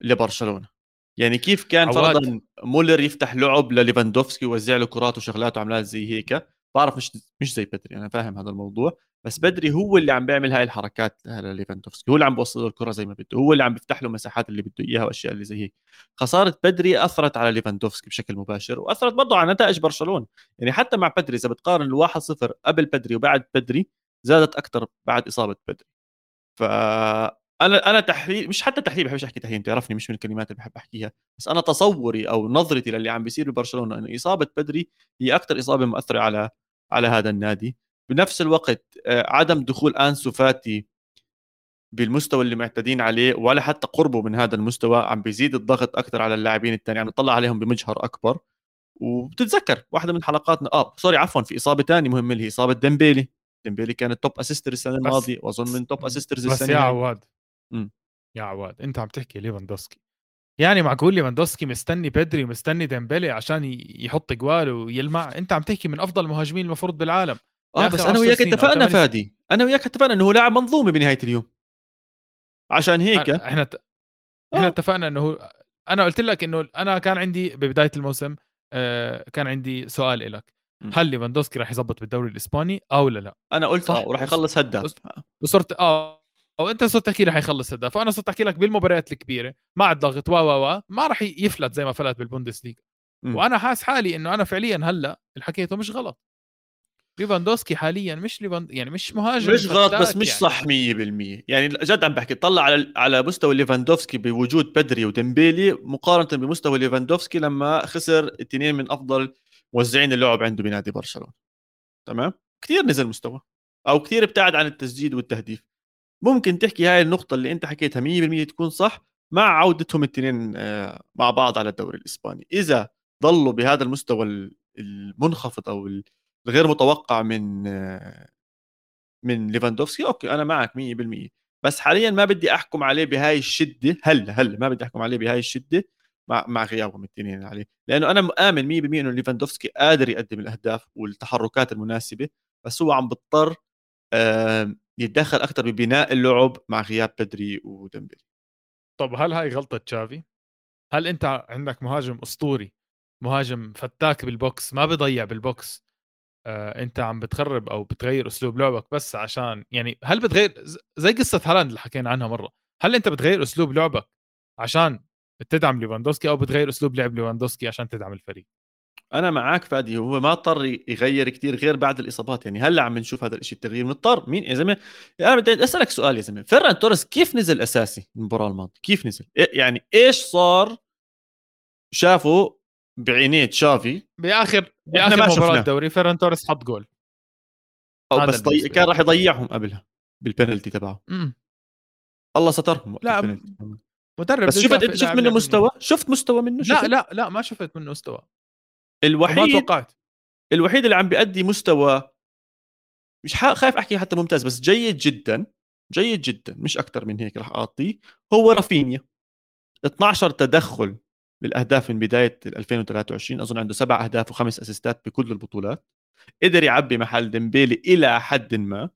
لبرشلونة. يعني كيف كان فرضا مولر يفتح لعب لليفاندوفسكي ويوزع له كرات وشغلات وعملات زي هيك؟ بعرف مش مش زي بدري أنا فاهم هذا الموضوع بس بدري هو اللي عم بيعمل هاي الحركات لليفاندوفسكي هو اللي عم بوصل له الكرة زي ما بده هو اللي عم بيفتح له مساحات اللي بده إياها وأشياء اللي زي هيك. خسارة بدري أثرت على ليفاندوفسكي بشكل مباشر وأثرت برضه على نتائج برشلونة. يعني حتى مع بدري إذا بتقارن الواحد صفر قبل بدري وبعد بدري زادت أكثر بعد إصابة بدري. ف أنا أنا تحليل مش حتى تحليل بحبش أحكي تحليل بتعرفني مش من الكلمات اللي بحب أحكيها بس أنا تصوري أو نظرتي للي عم بيصير ببرشلونة إنه إصابة بدري هي أكثر إصابة مؤثرة على على هذا النادي. بنفس الوقت آه، عدم دخول أنسو فاتي بالمستوى اللي معتادين عليه ولا حتى قربه من هذا المستوى عم بيزيد الضغط أكثر على اللاعبين الثانيين عم نطلع عليهم بمجهر أكبر. وبتتذكر واحدة من حلقاتنا آه sorry عفوا في إصابة ثانية مهمة اللي هي إصابة ديمبيلي. ديمبيلي كان top assister السنة الماضية وأظن من top assisters السنة بس يا عواد. يا عواد أنت عم تحكي ليفاندوسكي. يعني معقول ليفاندوسكي مستني بيدري ومستني ديمبيلي عشان يحط جوال ويلمع؟ أنت عم تحكي من أفضل المهاجمين المفروض بالعالم. آه بس أنا وياك اتفقنا فادي. أنا وياك اتفقنا إنه هو لاعب منظومه بنهاية اليوم. عشان هيك إحنا ت... إحنا آه. اتفقنا إنه هو أنا قلت لك إنه أنا كان عندي ببداية الموسم آه كان عندي سؤال لك هل ليفاندوسكي راح يزبط بالدوري الإسباني أو لا لا؟ أنا قلت آه وراح يخلص هداف. وصرت آه. أو أنت صرت تحكي رح يخلص هداف فأنا صرت أحكي لك بالمباريات الكبيرة مع الضغط و و و ما راح يفلت زي ما فلت بالبوندسليغا. وأنا حاس حالي إنه أنا فعليا هلأ اللي حكيته مش غلط. ليفاندوسكي حاليا مش ليفاند يعني مش مهاجم مش غلط بس مش يعني. صح 100% يعني جد عم بحكي طلع على على مستوى ليفاندوفسكي بوجود بدري وديمبيلي مقارنة بمستوى ليفاندوفسكي لما خسر اثنين من أفضل موزعين اللعب عنده بنادي برشلونة. تمام؟ كثير نزل مستوى أو كثير ابتعد عن التسديد والتهديف. ممكن تحكي هاي النقطة اللي أنت حكيتها 100% تكون صح مع عودتهم الاثنين آه، مع بعض على الدوري الإسباني. إذا ضلوا بهذا المستوى المنخفض أو الغير متوقع من آه، من ليفاندوفسكي أوكي أنا معك 100% بس حاليا ما بدي أحكم عليه بهاي الشدة هلأ هلأ ما بدي أحكم عليه بهاي الشدة مع مع غيابهم الاثنين عليه. لأنه أنا مآمن 100% إنه ليفاندوفسكي قادر يقدم الأهداف والتحركات المناسبة بس هو عم بيضطر يتدخل أكثر ببناء اللعب مع غياب بدري وديمبلي. طب هل هاي غلطة تشافي؟ هل أنت عندك مهاجم أسطوري مهاجم فتاك بال box ما بيضيع بال box آه أنت عم بتخرب أو بتغير أسلوب لعبك بس عشان يعني هل بتغير زي قصة هالاند اللي حكينا عنها مرة هل أنت بتغير أسلوب لعبك عشان تدعم ليفاندوسكي أو بتغير أسلوب لعب ليفاندوسكي عشان تدعم الفريق؟ أنا معك فادي هو ما اضطر يغير كثير غير بعد الإصابات يعني هلأ عم نشوف هذا الشيء التغيير مضطر مين يا زلمة؟ أنا بدي أسألك سؤال يا زلمة فيران توريس كيف نزل أساسي المباراة الماضية؟ كيف نزل؟ يعني إيش صار؟ شافوا بعينيه تشافي. بآخر بآخر مباراة الدوري فيران توريس حط جول. أو بس طي... كان راح يضيعهم قبلها بالبنالتي تبعه. الله سترهم لا مدرب بس شفت شفت منه مستوى؟ شفت مستوى منه؟ شفت؟ لا لا لا ما شفت منه مستوى. الوحيد ما توقعت. الوحيد اللي عم بيأدي مستوى مش خايف أحكي حتى ممتاز بس جيد جدا جيد جدا مش أكثر من هيك راح أعطيه هو رافينيا. 12 تدخل بالاهداف من بداية 2023 أظن عنده سبع أهداف وخمس assistات بكل البطولات. قدر يعبي محل ديمبيلي إلى حد ما.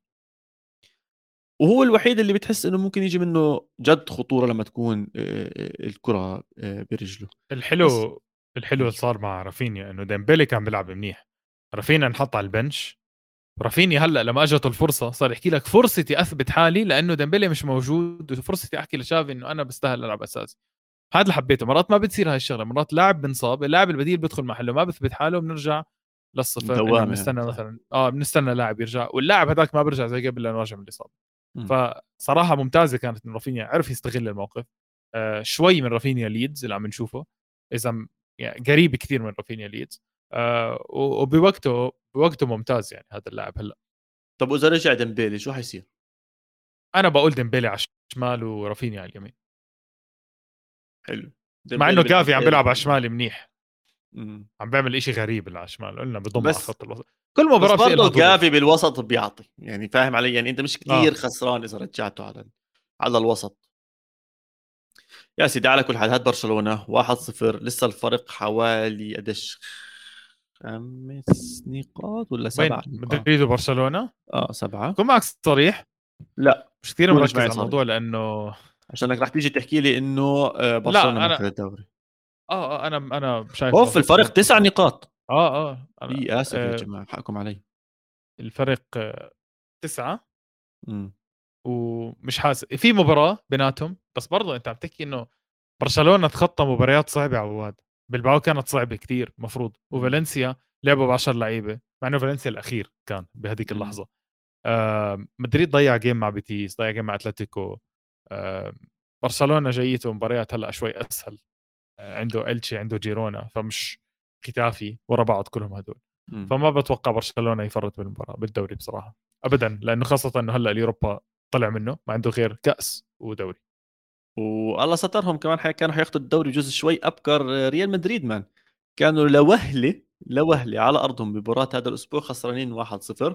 وهو الوحيد اللي بتحس إنه ممكن يجي منه جد خطورة لما تكون الكرة برجله. الحلو الحلو اللي صار مع رافينيا إنه ديمبيلي كان بيلعب منيح. رافينيا انحط على ال bench. رافينيا هلأ لما اجته الفرصة صار يحكي لك فرصتي أثبت حالي لأنه ديمبلي مش موجود وفرصتي أحكي لشافي إنه أنا بستاهل ألعب أساسي. هذا اللي حبيته. مرات ما بتصير هاي الشغلة مرات لاعب بنصاب اللاعب البديل بيدخل محله ما بثبت حاله بنرجع للصفر بنستنى مثلا آه بنستنى لاعب يرجع واللاعب هذاك ما بيرجع زي قبل لأنه راجع من الاصابه فصراحة ممتازة كانت من رافينيا عرف يستغل الموقف. آه شوي من رافينيا ليدز اللي عم نشوفه. إذا يعني قريب كثير من رافينيا ليدز. آه وبوقته بوقته ممتاز يعني هذا اللاعب هلأ. طب وإذا رجع ديمبيلي شو حيصير؟ أنا بقول ديمبيلي على الشمال ورافينيا على اليمين. حلو. مع إنه جافي عم بيلعب على الشمال منيح. مم. عم بيعمل إشي غريب على الشمال. قلنا بضم على خط الوسط. كل مباراة بس برضه جافي بالوسط بيعطي. يعني فاهم علي؟ يعني أنت مش كثير آه. خسران إذا رجعته على على الوسط. يا سيدي على كل حال هاد برشلونة 1-0 لسه الفرق حوالي قديش خمس نقاط ولا سبعة مدريد وبرشلونة؟ آه سبعة. كن معك صريح؟ لا. مش كثير مركز على الموضوع لأنه عشانك رح تيجي تحكي لي إنه آه، برشلونة لا أنا... الدوري. آه آه أنا أنا شايف أوف الفرق تسع نقاط. آه آه. اي اسف آه... يا جماعة حقكم علي. الفرق آه، تسعة. امم ومش حاسس. في مباراة بيناتهم بس برضه أنت عم تحكي إنه برشلونة تخطى مباريات صعبة عواد. بالباو كانت صعبة كثير مفروض وفالنسيا لعبوا ب 10 لعيبة مع إنه فالنسيا الأخير كان بهذيك اللحظة. آه مدريد ضيع game مع بيتيس ضيع game مع أتلتيكو. آه برشلونة جايته مباريات هلأ شوي أسهل. آه عنده إلتشي عنده جيرونا فمش ختافي ورا بعض كلهم هدول. فما بتوقع برشلونة يفرط بالمباراة بالدوري بصراحة. ابدا لأنه خاصة إنه هلأ اليوروبا طلع منه ما عنده غير كأس ودوري. والله سترهم كمان كانوا حياخذوا الدوري جزء شوي أبكر ريال مدريد مان كانوا لوهلة لوهلة على أرضهم بمباراة هذا الأسبوع خسرانين 1-0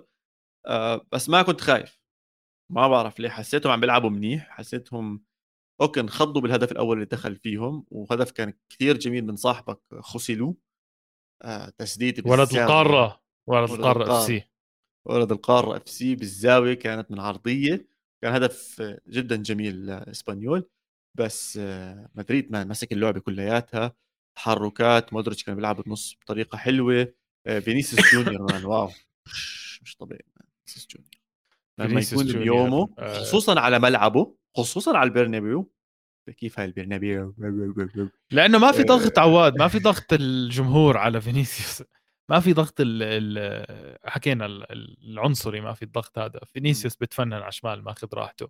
آه بس ما كنت خايف. ما بعرف ليه. حسيتهم عم بيلعبوا منيح. حسيتهم أوكي انخضوا بالهدف الأول اللي دخل فيهم وهدف كان كثير جميل من صاحبك خسلو آه تسديد ولد القارة ولد القارة FC. ولد القارة FC بالزاوية كانت من عرضيه كان هدف جدا جميل اسبانيول بس مدريد ما مسك اللعبه كلياتها تحركات مودريتش كان بيلعب بالنص بطريقة حلوة فينيسيوس جونيور man wow مش طبيعي فينيسيوس جونيور. لما يكون بيومه آه. خصوصا على ملعبه خصوصا على البرنابيو كيف هاي البرنابيو؟ لأنه ما في ضغط عواد ما في ضغط الجمهور على فينيسيوس. ما في ضغط ال ال حكينا العنصري ما في الضغط هذا. فينيسيوس بتفنن على الشمال ماخذ راحته.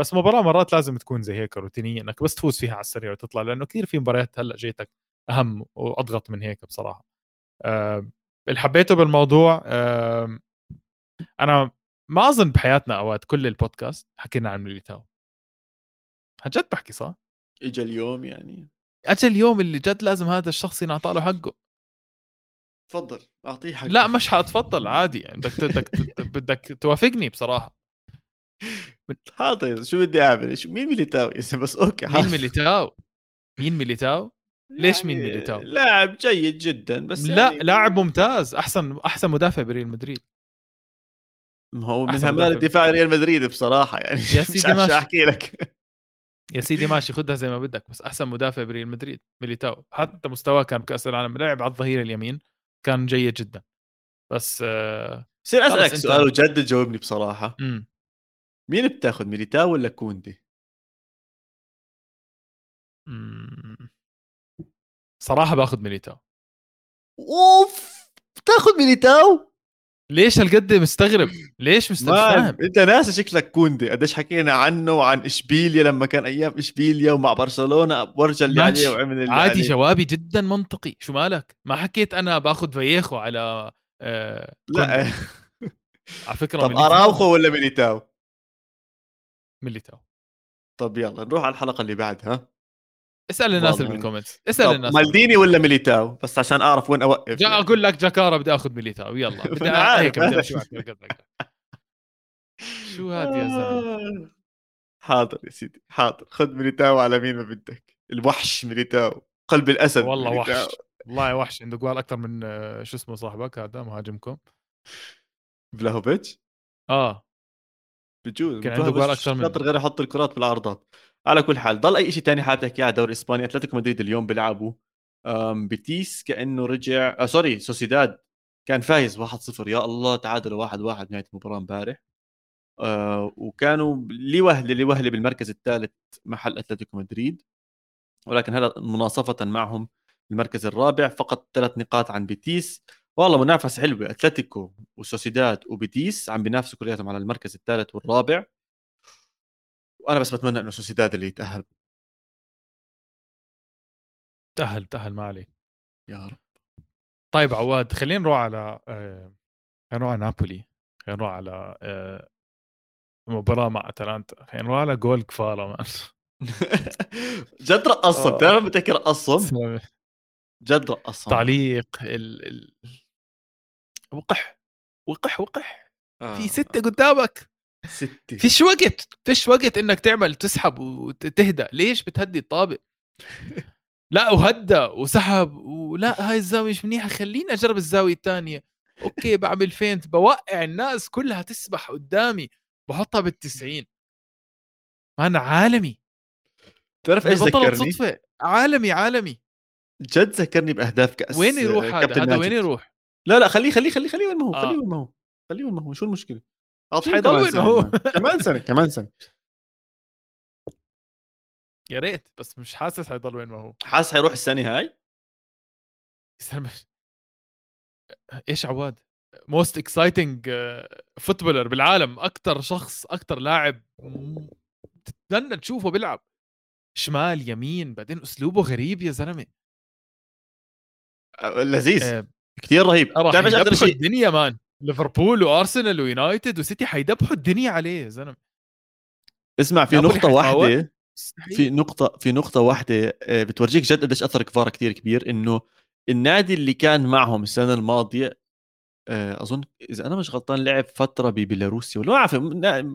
بس مباراة مرات لازم تكون زي هيك روتينيه إنك بس تفوز فيها على السريع وتطلع لأنه كثير في مباريات هلأ جيتك أهم وأضغط من هيك بصراحة. أه اللي حبيته بالموضوع أه أنا ما أظن بحياتنا أوقات كل البودكاست حكينا عن ميليتاو. عن جد بحكي صح؟ اجى اليوم يعني. اجى اليوم اللي جد لازم هذا الشخص ينعطى له حقه. تفضل أعطيه حقه لا مش حاتفضل عادي يعني. بدك بدك بدك توافقني بصراحة. <laughs> حاضر شو بدي أعمل؟ مين ميليتاو؟ <laughs> بس أوكي حاضر. مين ميليتاو؟ مين ميليتاو؟ ليش مين يعني ميليتاو؟ لاعب جيد جدا بس لا يعني لاعب ممتاز أحسن أحسن مدافع بريال مدريد. ما هو من همال الدفاع ريال مدريد بصراحة يعني. يا <laughs> سيدي ماشي. أحكي لك. يا سيدي ماشي خدها زي ما بدك بس أحسن مدافع بريال مدريد ميليتاو. حتى مستواه كان بكاس العالم لعب على الظهير اليمين. كان جيد جدا. بس آه سير أسألك سؤال وجد تجاوبني بصراحة. م. مين بتاخذ ميليتاو ولا كوندي؟ صراحة باخذ ميليتاو. أوف! بتاخذ ميليتاو؟ ليش هالقد مستغرب؟ ليش مستغرب؟ أنت ناسي شكلك كوندي قديش حكينا عنه وعن إشبيليا لما كان أيام إشبيليا ومع برشلونة ورجى اللي عليه وعمل اللي عادي عليه. جوابي جدا منطقي شو مالك؟ ما حكيت أنا باخذ فييخو على آه لا <laughs> على فكرة طب أراوخو ولا ميليتاو؟ ميليتاو طب يلا نروح على الحلقة اللي بعدها اسأل الناس اللي بالكومنتس اسأل الناس. مالديني ولا ميليتاو؟ بس عشان أعرف وين أوقف. جا. أقول لك جاكارا بدي آخذ ميليتاو. يلا. <laughs> بدي هيك بدي شو هذا يا زلمة؟ <laughs> حاضر يا سيدي حاضر. خذ ميليتاو على مين ما بدك. الوحش ميليتاو. قلب الأسد والله وحش. والله وحش. عنده جوال أكثر من آه، شو اسمه صاحبك هذا مهاجمكم. فلاهوفيتش؟ آه. بجوز. كان عنده جوال مش أكثر من- شاطر غير يحط الكرات بالعرضات. على كل حال ضل أي شيء تاني حابب تحكي على دوري اسبانيا أتلتيكو مدريد اليوم بيلعبوا أم، بيتيس كأنه رجع آه sorry سوسيداد كان فايز 1-0 يا الله تعادلوا 1-1 نهاية المباراة امبارح. آه وكانوا لي وهله لي وهله بالمركز الثالث محل أتلتيكو مدريد. ولكن هذا مناصفة معهم المركز الرابع فقط ثلاث نقاط عن بيتيس. والله منافسة حلوة. أتلتيكو وسوسيداد وبيتيس عم بينافسوا كلياتهم على المركز الثالث والرابع. وأنا بس بتمنى إنه سوسيداد اللي يتأهل. تأهل تأهل ما عليه يا رب. طيب عواد خلينا نروح على آه، خلينا نروح على نابولي. خلينا نروح على آه، مباراة مع أتلانتا. خلينا نروح على جول كفارة مان. <laughs> جد رقصهم. آه. بتعرف متى رقصهم؟ جد رقصهم. تعليق ال... ال... وقح وقح وقح. آه. في ستة قدامك. ستة فيش وقت فيش وقت إنك تعمل تسحب وتهدى ليش بتهدي الطابق؟ <laughs> لا وهدى وسحب ولا هاي الزاوية مش منيحة. خليني أجرب الزاوية الثانية okay بعمل feint بوقع الناس كلها تسبح قدامي. بحطها بالتسعين. أنا عالمي. تعرف إيش ذكرني؟ صدفة. عالمي عالمي. جد ذكرني بأهداف كأس وين يروح آه، هذا؟ وين. يروح؟ لا لا خليه خليه خليه خليه وين ما هو آه. خليه وين ما هو خليه وين ما هو شو المشكلة؟ حيضل سنة ما هو. <laughs> كمان. سنة كمان سنة. يا ريت بس مش حاسس حيضل وين ما هو. حاسس حيروح السنة هاي. إيش عواد؟ most exciting footballer بالعالم. أكثر شخص أكثر لاعب. تتمنى تشوفه بيلعب. شمال يمين بعدين أسلوبه غريب يا زلمة. آه، لذيذ. آه، كثير رهيب. راح بتعرف إيش أكثر شيء؟ الدنيا man ليفربول وأرسنال ويونايتد وسيتي حيذبحوا الدنيا عليه يا زلمة. اسمع في حيفاول؟ واحدة في نقطة في نقطة واحدة آه، بتورجيك جد قديش أثر كفارا كثير كبير إنه النادي اللي كان معهم السنة الماضية آه، أظن إذا أنا مش غلطان لعب فترة ببيلاروسيا ولا ما أعرف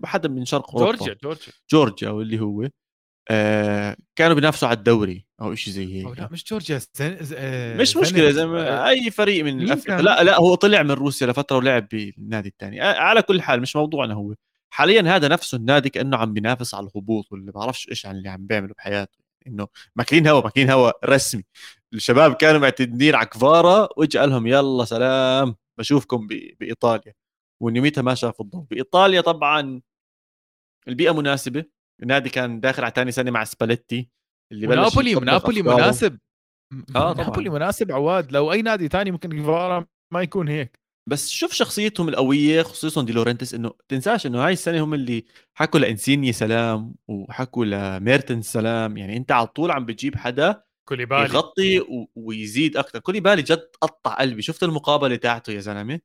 حدا من شرق أوروبا. جورجيا جورجيا. جورجيا أو اللي هو آه، كانوا بينافسوا على الدوري أو شيء زي أو هيك لا مش جورجيا زين ز- آه، مش زينت. زي ما أي فريق من كان؟ لا لا هو طلع من روسيا لفترة ولعب بالنادي الثاني آه، على كل حال مش موضوعنا هو. حاليا هذا نفسه النادي كأنه عم بينافس على الهبوط واللي بعرفش إيش عن اللي عم بيعمله بحياته. إنه ماكلين هوا ماكلين هوا رسمي. الشباب كانوا معتمدين على كفارا واجى لهم يلا سلام بشوفكم ب- بإيطاليا. ونيوميتها ما شافوا الضوء. بإيطاليا طبعا البيئة مناسبة. النادي كان داخل على ثاني سنة مع سباليتي اللي بلش نابولي أفكاره. مناسب. آه، طبعاً. نابولي مناسب. عواد لو أي نادي تاني ممكن كفارا ما يكون هيك. بس شوف شخصيتهم القوية خصوصا دي لورنتس إنه تنساش إنه هاي السنة هم اللي حكوا لإنسيني سلام وحكوا لميرتن سلام. يعني أنت على طول عم بتجيب حدا كوليبالي. يغطي ويزيد أكثر كل بالي جد قطع قلبي. شفت المقابلة تاعته يا زلمة؟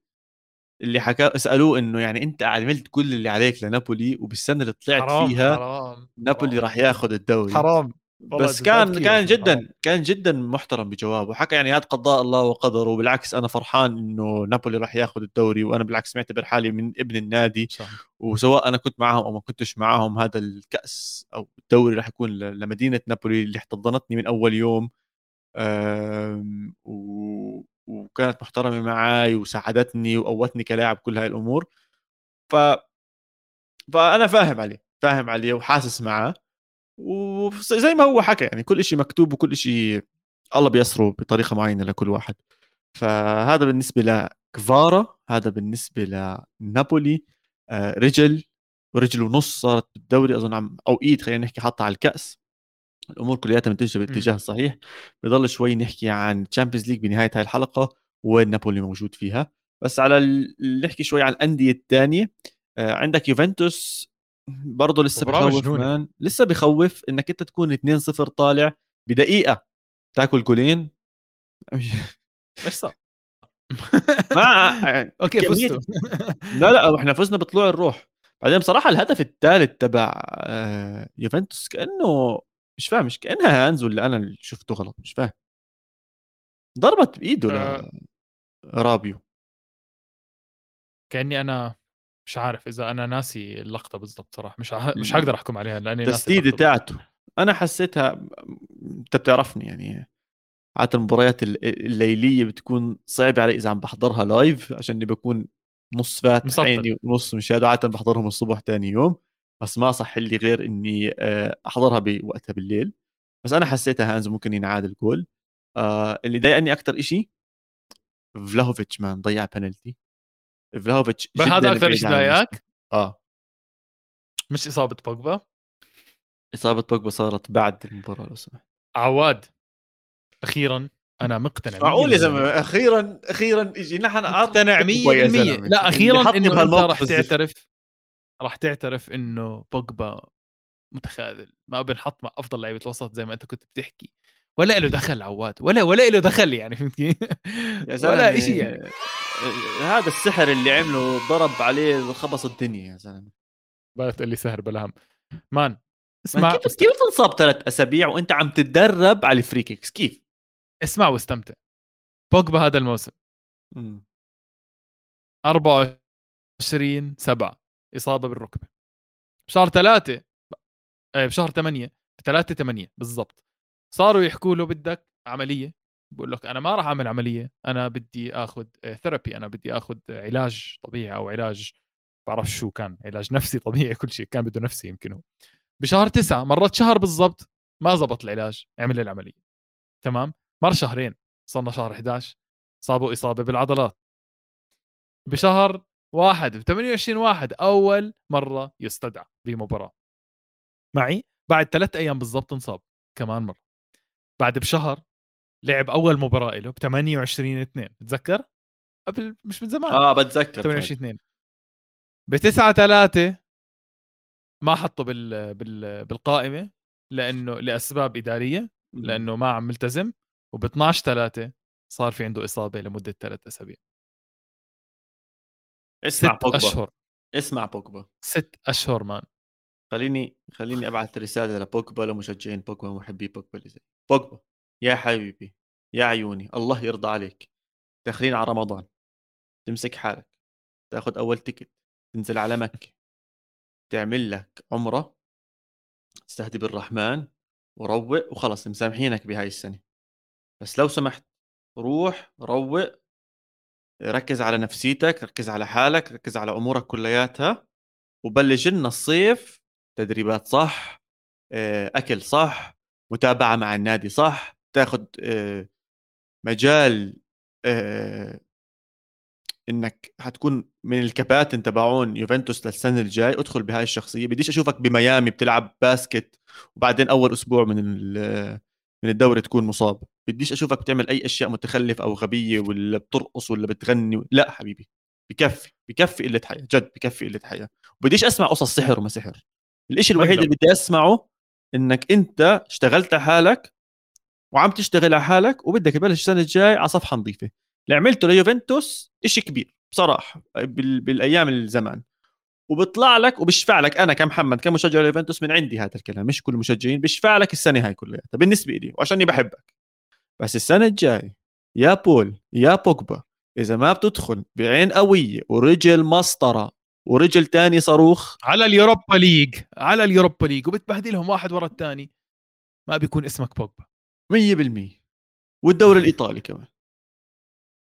اللي حكى سألوه إنه يعني أنت عملت كل اللي عليك لنابولي وبالسنة اللي طلعت حرام فيها حرام نابولي. راح ياخذ الدوري حرام بس كان كان جدا حرام. كان جدا محترم بجوابه حكى يعني هذا قضاء الله وقدره وبالعكس أنا فرحان إنه نابولي راح ياخذ الدوري وأنا بالعكس معتبر حالي من ابن النادي صح. وسواء أنا كنت معهم أو ما كنتش معهم هذا الكأس أو الدوري راح يكون لمدينة نابولي اللي احتضنتني من أول يوم أم، و... وكانت محترمة معي وساعدتني وقوتني كلاعب كل هاي الأمور. ف فأنا فاهم عليه فاهم عليه وحاسس معه وزي ما هو حكى يعني كل شيء مكتوب وكل شيء الله بيسره بطريقة معينة لكل واحد. فهذا بالنسبة لكفارا هذا بالنسبة لنابولي. آه، رجل ورجل ونص صارت بالدوري أظن عم أو إيد خلينا نحكي حاطها على الكأس. الأمور كلياتها متجهه بالاتجاه الصحيح بضل شوي نحكي عن Champions League بنهاية هاي الحلقة وين نابولي موجود فيها. بس على نحكي شوي عن الأندية الثانية. آه، عندك يوفنتوس برضه لسه بخوف. man لسه بخوف إنك أنت تكون 2-0 طالع بدقيقة تاكل جولين. <laughs> إيش صار؟ ما يعني <laughs> أوكي فزتوا. <laughs> لا لا إحنا فزنا بطلوع الروح. بعدين بصراحة الهدف الثالث تبع آه، يوفنتوس كأنه مش فاهم مش كأنها hands ولا أنا اللي شفته غلط مش فاهم. ضربت بإيده آه. لرابيو كأني أنا مش عارف إذا أنا ناسي اللقطة بالضبط صراحة مش ع... مش حقدر أحكم عليها لأني التسديده تاعته أنا حسيتها أنت بتعرفني يعني عادة المباريات الليلية بتكون صعبة علي إذا عم بحضرها live عشان بكون نص فاتح عيني ونص مشاهد عادة بحضرهم الصبح تاني يوم. بس ما صح لي غير إني آه، أحضرها بوقتها بالليل. بس أنا حسيتها hands ممكن ينعاد الجول. آه اللي ضايقني أكثر إشي فلاهوفيتش man ضيع بنالتي فلاهوفيتش هذا أكثر شيء ضايقك؟ آه. مش إصابة بوجبا؟ إصابة بوجبا صارت بعد المباراة لو سمحت. عواد أخيرا أنا مقتنع معقول يا زلمة؟ أخيرا أخيرا أجي نحن مقتنع 100% لا أخيرا إنه أنت راح تعترف. راح تعترف إنه بوجبا متخاذل ما بنحط مع أفضل لعيبة الوسط زي ما أنت كنت بتحكي. ولا له دخل عواد ولا ولا له دخل يعني فهمت كيف؟ <laughs> ولا شيء يعني. هذا السحر اللي عمله ضرب عليه خبص الدنيا يا زلمة. بقى تقول لي سهر بلا هم. مان اسمع كيف كيف تنصاب ثلاث أسابيع وأنت عم تتدرب على ال free kicks كيف؟ اسمع واستمتع. بوجبا هذا الموسم. 24 7 إصابة بالركبة. بشهر ثلاثة آه، بشهر 8 3 8 بالضبط. صاروا يحكوا له بدك عملية بقول لك أنا ما راح أعمل عملية أنا بدي آخذ therapy آه، أنا بدي آخذ علاج طبيعي أو علاج بعرف شو كان علاج نفسي طبيعي كل شيء كان بده نفسي يمكن هو. بشهر تسعة مرت شهر بالضبط ما زبط العلاج عمل العملية. تمام؟ مر شهرين صرنا شهر 11 صابوا إصابة بالعضلات. بشهر واحد ب 28 واحد أول مرة يستدعى بمباراة. معي؟ بعد ثلاث أيام بالضبط انصاب كمان مرة. بعد بشهر لعب أول مباراة له ب 28 2 بتذكر؟ قبل مش من زمان. آه بتذكر 28 2 ب 9 3 ما حطه بال... بال... بالقائمة لأنه لأسباب إدارية لأنه ما عم ملتزم وب 12 3 صار في عنده إصابة لمدة ثلاث أسابيع. اسمع ست بوجبا. أشهر. اسمع بوجبا. ست أشهر مان. خليني خليني أبعث رسالة لبوجبا لمشجعين بوجبا ومحبي بوجبا بوجبا يا حبيبي يا عيوني الله يرضى عليك. داخلين على رمضان. تمسك حالك. تاخذ أول تيكت. تنزل على مكة. تعمل لك عمرة. تستهدي بالرحمن. وروق وخلص مسامحينك بهاي السنة. بس لو سمحت روح روق ركز على نفسيتك ركز على حالك ركز على أمورك كلياتها وبلش لنا الصيف تدريبات صح آه، أكل صح متابعة مع النادي صح تاخذ آه، مجال آه، إنك حتكون من الكباتن تبعون يوفنتوس للسنة الجاي ادخل بهاي الشخصية بديش أشوفك بميامي بتلعب باسكت وبعدين أول أسبوع من من الدوري تكون مصاب. بديش أشوفك بتعمل أي أشياء متخلف أو غبية ولا بترقص ولا بتغني لا حبيبي. بكفي بكفي قلة حياة جد بكفي قلة حياة. وبديش أسمع قصص سحر وما سحر. الإشي الوحيد اللي بدي أسمعه إنك أنت اشتغلت على حالك وعم تشتغل على حالك وبدك تبلش السنة الجاي على صفحة نظيفة. اللي عملته ليوفنتوس إشي كبير بصراحة بالأيام الزمان. وبيطلع لك وبيشفع لك. أنا كمحمد كمشجع ليوفنتوس من عندي هذا الكلام. مش كل المشجعين بيشفع لك السنة هاي كلها. بالنسبة لي وعشاني بحبك. بس السنة الجاي يا بول يا بوجبا إذا ما بتدخل بعين قوية ورجل مسطرة ورجل تاني صاروخ. على ال Europa League على ال Europa League وبتبهدلهم واحد ورا الثاني ما بيكون اسمك بوجبا. 100% والدوري الإيطالي كمان.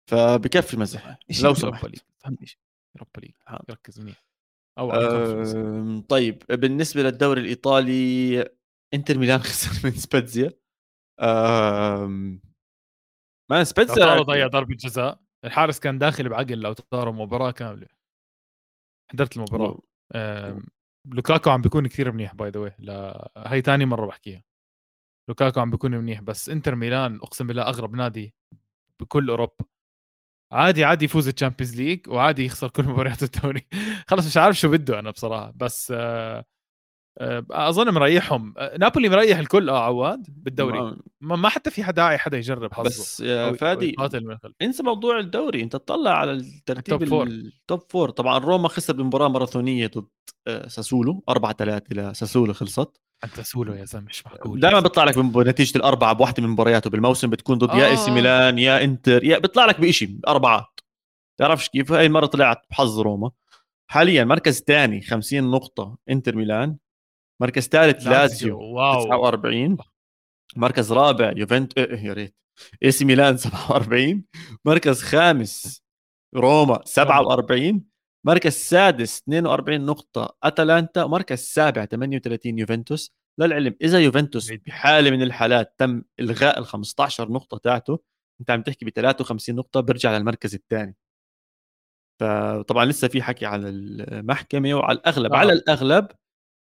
فبكفي مزح. لو سمحت. فهمني league؟ ركز منيح. أو أه طيب بالنسبة للدوري الإيطالي إنتر ميلان <laughs> خسر من سبيتزيا ما سبيتزيا ضيع ضربة جزاء الحارس كان داخل بعقل لو ترى مباراة كاملة. حضرت المباراة. لوكاكو عم بيكون كثير منيح by the لا هي ثاني مرة بحكيها. لوكاكو عم بيكون منيح بس إنتر ميلان أقسم بالله أغرب نادي بكل أوروبا. عادي عادي يفوز ال Champions League وعادي يخسر كل مباريات الدوري. <laughs> خلص مش عارف شو بده أنا بصراحة. بس آه آه أظن مريحهم. آه نابولي مريح الكل. آه عواد بالدوري. ما, ما حتى في حدا داعي حدا يجرب حظه. بس يا فادي انسى موضوع الدوري. انت تطلع على الترتيب ال top four ال top four طبعا روما خسر بمباراة ماراثونية ضد آه، ساسولو. 4 3 لساسولو خلصت. ساسولو يا زلمة مش معقول. دائما بيطلع لك بنتيجه الأربعة بواحدة من مبارياته بالموسم بتكون ضد آه. يا AC ميلان يا إنتر يا بيطلع لك بشيء أربعات. تعرفش كيف؟ هاي المرة طلعت بحظ روما. حاليا مركز ثاني 50 نقطة إنتر ميلان. مركز ثالث لازيو واو. 49 مركز رابع يوفنت إيه،, إيه يا ريت. AC ميلان <laughs> 47 مركز خامس روما 47 مركز سادس 42 نقطة. أتلانتا مركز سابع 38 يوفنتوس. للعلم إذا يوفنتوس بحالة من الحالات تم إلغاء ال 15 نقطة تاعته أنت عم تحكي ب 53 نقطة بيرجع للمركز الثاني. فطبعا لسه في حكي على المحكمة وعلى الأغلب آه. على الأغلب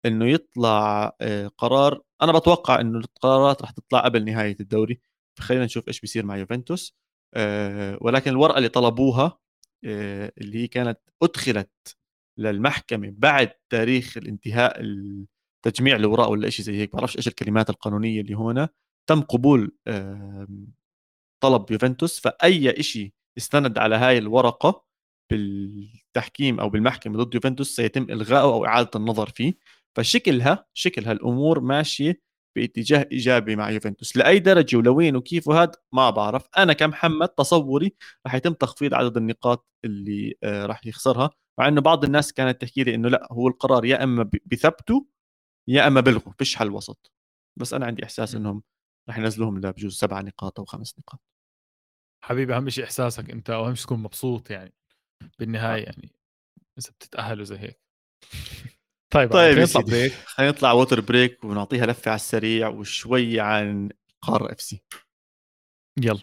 إنه يطلع آه، قرار. أنا بتوقع إنه القرارات رح تطلع قبل نهاية الدوري. فخلينا نشوف إيش بيصير مع يوفنتوس. آه، ولكن الورقة اللي طلبوها اللي هي كانت أدخلت للمحكمة بعد تاريخ الانتهاء تجميع الاوراق ولا شيء زي هيك. بعرفش إيش الكلمات القانونية اللي هنا تم قبول طلب يوفنتوس. فأي شيء استند على هاي الورقة بالتحكيم أو بالمحكمة ضد يوفنتوس سيتم إلغائه أو إعادة النظر فيه. فشكلها شكل هالامور ماشية باتجاه إيجابي مع يوفنتوس. لأي درجة ولوين وكيف وهذا ما بعرف. أنا كمحمد تصوري راح يتم تخفيض عدد النقاط اللي آه، راح يخسرها مع إنه بعض الناس كانت تحكي لي إنه لا هو القرار يا إما بثبته يا إما بلغوا فيش حل وسط. بس أنا عندي إحساس إنهم راح ينزلوهم لبجوز سبع نقاط أو خمس نقاط. حبيبي أهم شيء إحساسك أنت واهم شيء تكون مبسوط يعني بالنهاية آه. يعني إذا بتتأهلوا زي هيك. <laughs> طيب طيب خلينا نطلع break. خلينا نطلع water break ونعطيها لفة على السريع وشوي عن قاره FC يلا.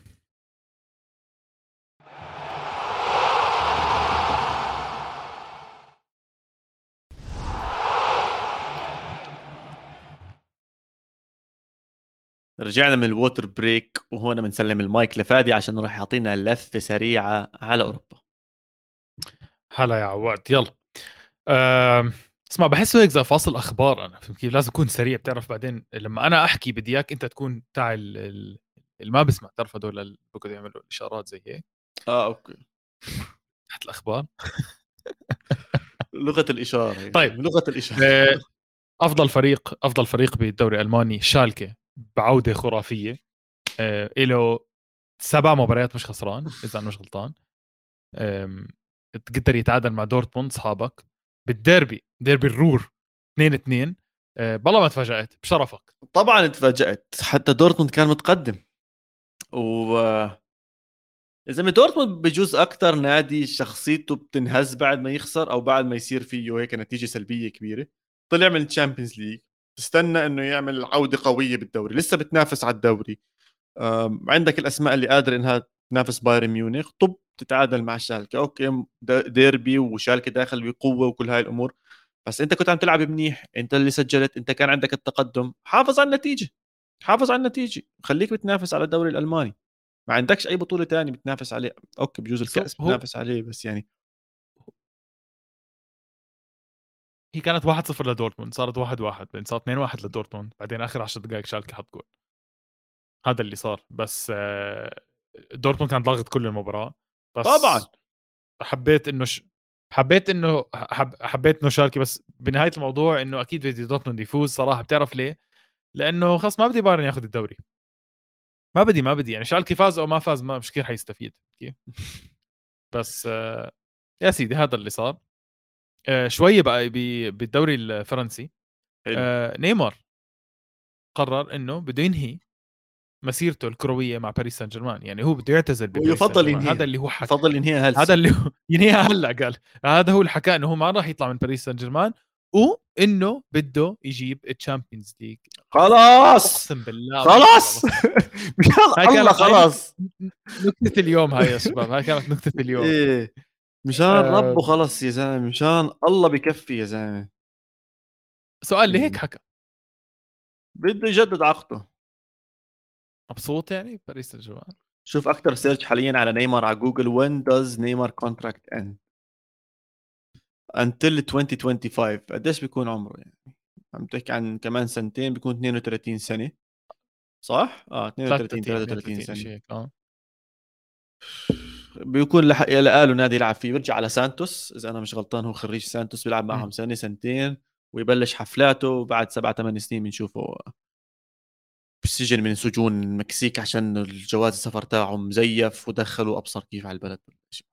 رجعنا من ال water break وهون بنسلم المايك لفادي عشان راح يعطينا لفة سريعة على أوروبا. هلا يا عواد يلا. أه... اسمع بحسه هيك زي فاصل أخبار أنا فهمت كيف؟ لازم اكون سريع بتعرف بعدين لما أنا أحكي بدي إياك أنت تكون تاع اللي ما بسمع تعرف هدول اللي بيقعدوا يعملوا اشارات زي هيك؟ آه okay. تحت الأخبار؟ لغة الإشارة يعني. طيب لغة الإشارة. آه، أفضل فريق أفضل فريق بالدوري الألماني شالكة بعودة خرافية. آه له سبع مباريات مش خسران إذا أنا مش غلطان. قدر يتعادل مع دورتموند أصحابك. بالديربي ديربي الرور 2 2 أه بالله ما تفاجأت بشرفك. طبعا تفاجأت حتى دورتموند كان متقدم. و يا زلمة دورتموند بجوز أكثر نادي شخصيته بتنهز بعد ما يخسر أو بعد ما يصير فيه هيك نتيجة سلبية كبيرة. طلع من ال Champions League تستنى إنه يعمل عودة قوية بالدوري لسه بتنافس على الدوري. عندك الأسماء اللي قادر إنها تنافس بايرن ميونخ. طب تتعادل مع شالكة. okay ديربي وشالكة داخل بقوة وكل هاي الأمور. بس أنت كنت عم تلعب منيح أنت اللي سجلت أنت كان عندك التقدم. حافظ على النتيجة حافظ على النتيجة. خليك بتنافس على الدوري الألماني. ما عندكش أي بطولة تاني بتنافس عليه. okay بجوز الكاس بتنافس عليه بس يعني هي كانت 1-0 لدورتموند صارت 1-1 بعدين صارت 2-1 لدورتموند بعدين آخر 10 دقائق شالكة حط جول. هذا اللي صار. بس آه، دورتموند كان ضاغط كل المباراة. بس طبعا. حبيت إنه ش... حبيت إنه حب... حبيت إنه شالكي بس بنهاية الموضوع إنه أكيد بدي دورتموند يفوز صراحة. بتعرف ليه؟ لأنه خلص ما بدي بايرن ياخذ الدوري. ما بدي ما بدي. يعني شالكي فاز أو ما فاز ما مش كثير حيستفيد. كيف <laughs> بس آه يا سيدي هذا اللي صار. آه شوية بقى بالدوري الفرنسي. آه نيمار قرر إنه بده ينهي مسيرته الكروية مع باريس سان جيرمان. يعني هو بده يعتزل يفضل ينهيها هذا اللي هو حكى. يفضل ينهيها هلا هذا اللي هو <laughs> ينهيها هلأ قال. هذا هو اللي حكى إنه هو ما راح يطلع من باريس سان جيرمان وإنه بده يجيب ال Champions League. خلاص! أقسم بالله. خلاص! <laughs> مشان <laughs> الله خلاص. نكتة اليوم هاي يا شباب. هاي كانت نكتة اليوم. إيه. مشان آه. ربه خلص يا زلمة. مشان الله بكفي يا زلمة. سؤال لهيك حكى. بده يجدد عقده. مبسوط يعني باريس سان جيرمان شوف أكثر search حاليا على نيمار على جوجل when does نيمار contract end until 2025 قديش بيكون عمره يعني؟ عم تحكي عن كمان سنتين بيكون 32 سنة. صح؟ آه 32 33 سنة. آه. بيكون لح... لقاله نادي يلعب فيه بيرجع على سانتوس. إذا أنا مش غلطان هو خريج سانتوس بيلعب معهم سنة سنتين ويبلش حفلاته وبعد سبعة ثمان سنين بنشوفه. بالسجن من سجون المكسيك عشان الجواز السفر تاعه مزيف ودخلوا أبصر كيف على البلد. شيء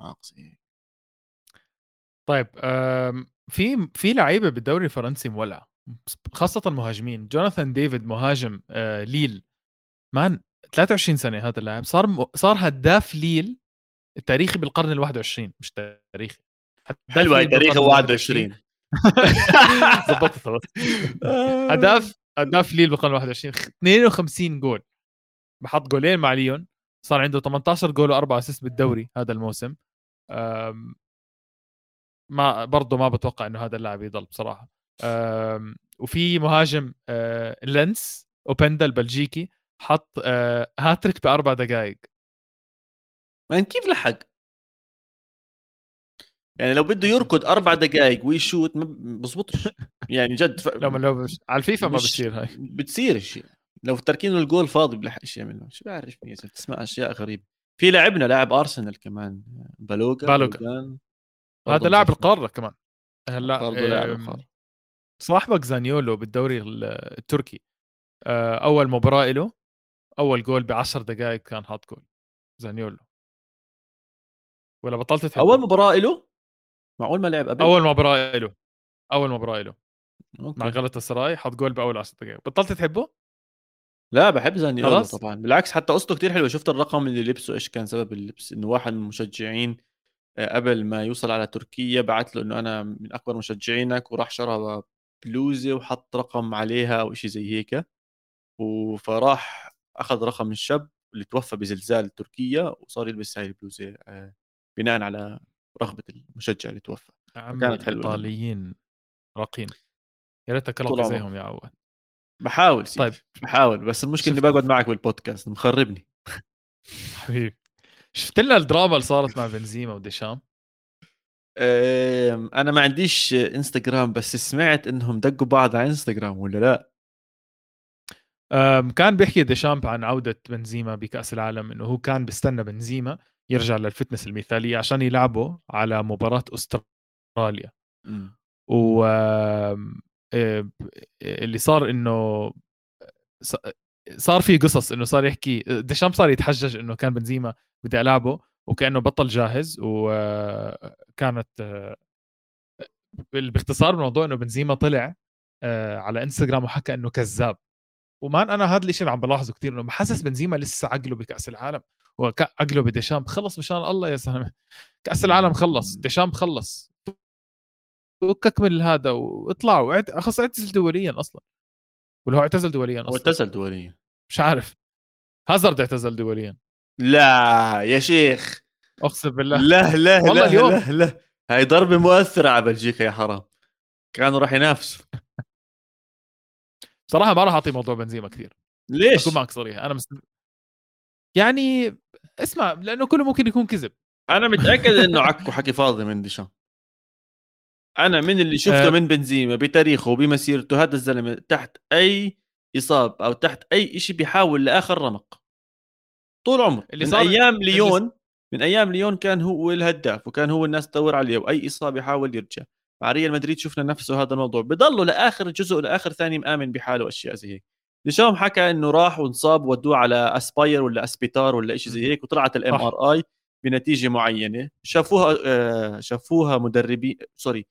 طيب في في لعيبة بالدوري الفرنسي مولع خاصة المهاجمين جوناثان ديفيد مهاجم آه، ليل. man 23 سنة هذا اللاعب. صار. صار هداف ليل التاريخي بالقرن ال 21 مش تاريخي. حلوة هي تاريخي 21 ظبطت <laughs> <laughs> هداف هداف ليل بالقرن ال 21 52 جول. بحط جولين مع ليون. صار عنده 18 جول وأربع assist بالدوري هذا الموسم. ما برضه ما بتوقع إنه هذا اللاعب يضل بصراحة. وفي مهاجم آه، لينس اوبندا البلجيكي حط آه، هاتريك بأربع دقائق man كيف لحق؟ يعني لو بده يركض أربع دقائق ويشوت ما بزبطش. <laughs> يعني جد ف... لو لو على الفيفا ما بتصير هاي. بتصير الشيء. لو تاركين الجول فاضي بلحقش يعمل شو بعرف يا تسمع أشياء غريبة. في لاعبنا لاعب أرسنال كمان. بالوغا بالوغا. هذا لاعب القارة كمان. هلا القارة. صاحبك زانيولو بالدوري التركي آه، أول مباراة له أول جول ب 10 دقائق كان حاط جول. زانيولو. ولا بطلت تحبه؟ أول مباراة له؟ معقول ما لعب قبل؟ أول مباراه له. أول مباراه له. مع غلطة سراي حط جول بأول 10 دقائق بطلت تحبه؟ لا بحب زانيولو طبعا. بالعكس حتى قصته كثير حلوة. شفت الرقم اللي لبسه إيش كان سبب اللبس؟ إنه واحد من المشجعين آه، قبل ما يوصل على تركيا بعت له إنه أنا من أكبر مشجعينك وراح شرى بلوزة وحط رقم عليها أو شيء زي هيك. فراح أخذ رقم الشاب اللي توفى بزلزال تركيا وصار يلبس هاي البلوزة آه، بناء على رغبة المشجع اللي توفى كانت حلوة الايطاليين راقين يا ريتك راقي زيهم يا عواد. بحاول سيدي. طيب. بحاول بس المشكلة إني بقعد معك بالبودكاست مخربني. حبيبي. شفت لنا الدراما اللي صارت مع بنزيما وديشام؟ أنا ما عنديش إنستغرام بس سمعت إنهم دقوا بعض على إنستغرام ولا لا؟ كان بيحكي ديشامب عن عودة بنزيما بكأس العالم إنه هو كان بيستنى بنزيما يرجع لل fitness المثالية عشان يلعبوا على مباراة أستراليا. و اللي صار إنه صار في قصص إنه صار يحكي ديشامب صار يتحجج إنه كان بنزيما بدي ألعبه وكأنه بطل جاهز وكانت باختصار الموضوع إنه بنزيما طلع آه، على إنستغرام وحكى إنه كذاب. ومان أنا هذا الشيء اللي عم بلاحظه كثير إنه بحسس بنزيما لسه عقله بكأس العالم. وعقله بديشامب خلص مشان الله يا زلمه كأس العالم خلص ديشامب خلص. وكك من هذا واطلعوا اخص اعتزل دوليا أصلا. ولا هو اعتزل دوليا أصلا؟ هو اعتزل دوليا. مش عارف. هازارد اعتزل دوليا. لا يا شيخ. أقسم بالله. لا لا والله لا اليوم. لا لا. هاي ضربة مؤثرة على بلجيكا يا حرام. كانوا راح ينافسوا. <laughs> صراحة ما راح أعطي موضوع بنزيما كثير. ليش؟ اكون معك صريح أنا مس... يعني اسمع لأنه كله ممكن يكون كذب. أنا متأكد إنه عكو حكي فاضي من ديشان. أنا من اللي شفته أه. من بنزيما بتاريخه وبمسيرته هذا الزلمة تحت أي اصاب أو تحت أي شيء بيحاول لآخر رمق. طول عمره اللي من أيام ليون من أيام ليون كان هو الهداف وكان هو الناس تدور عليه وأي إصابة يحاول يرجع. مع ريال مدريد شفنا نفسه هذا الموضوع. بضله لآخر جزء لاخر ثاني مآمن بحاله واشياء زي هيك. ديشامب حكى إنه راح وانصاب ودوه على أسباير ولا أسبيتار ولا شيء زي هيك وطلعت ال MRI بنتيجة معينة. شافوها آه، شافوها مدربين sorry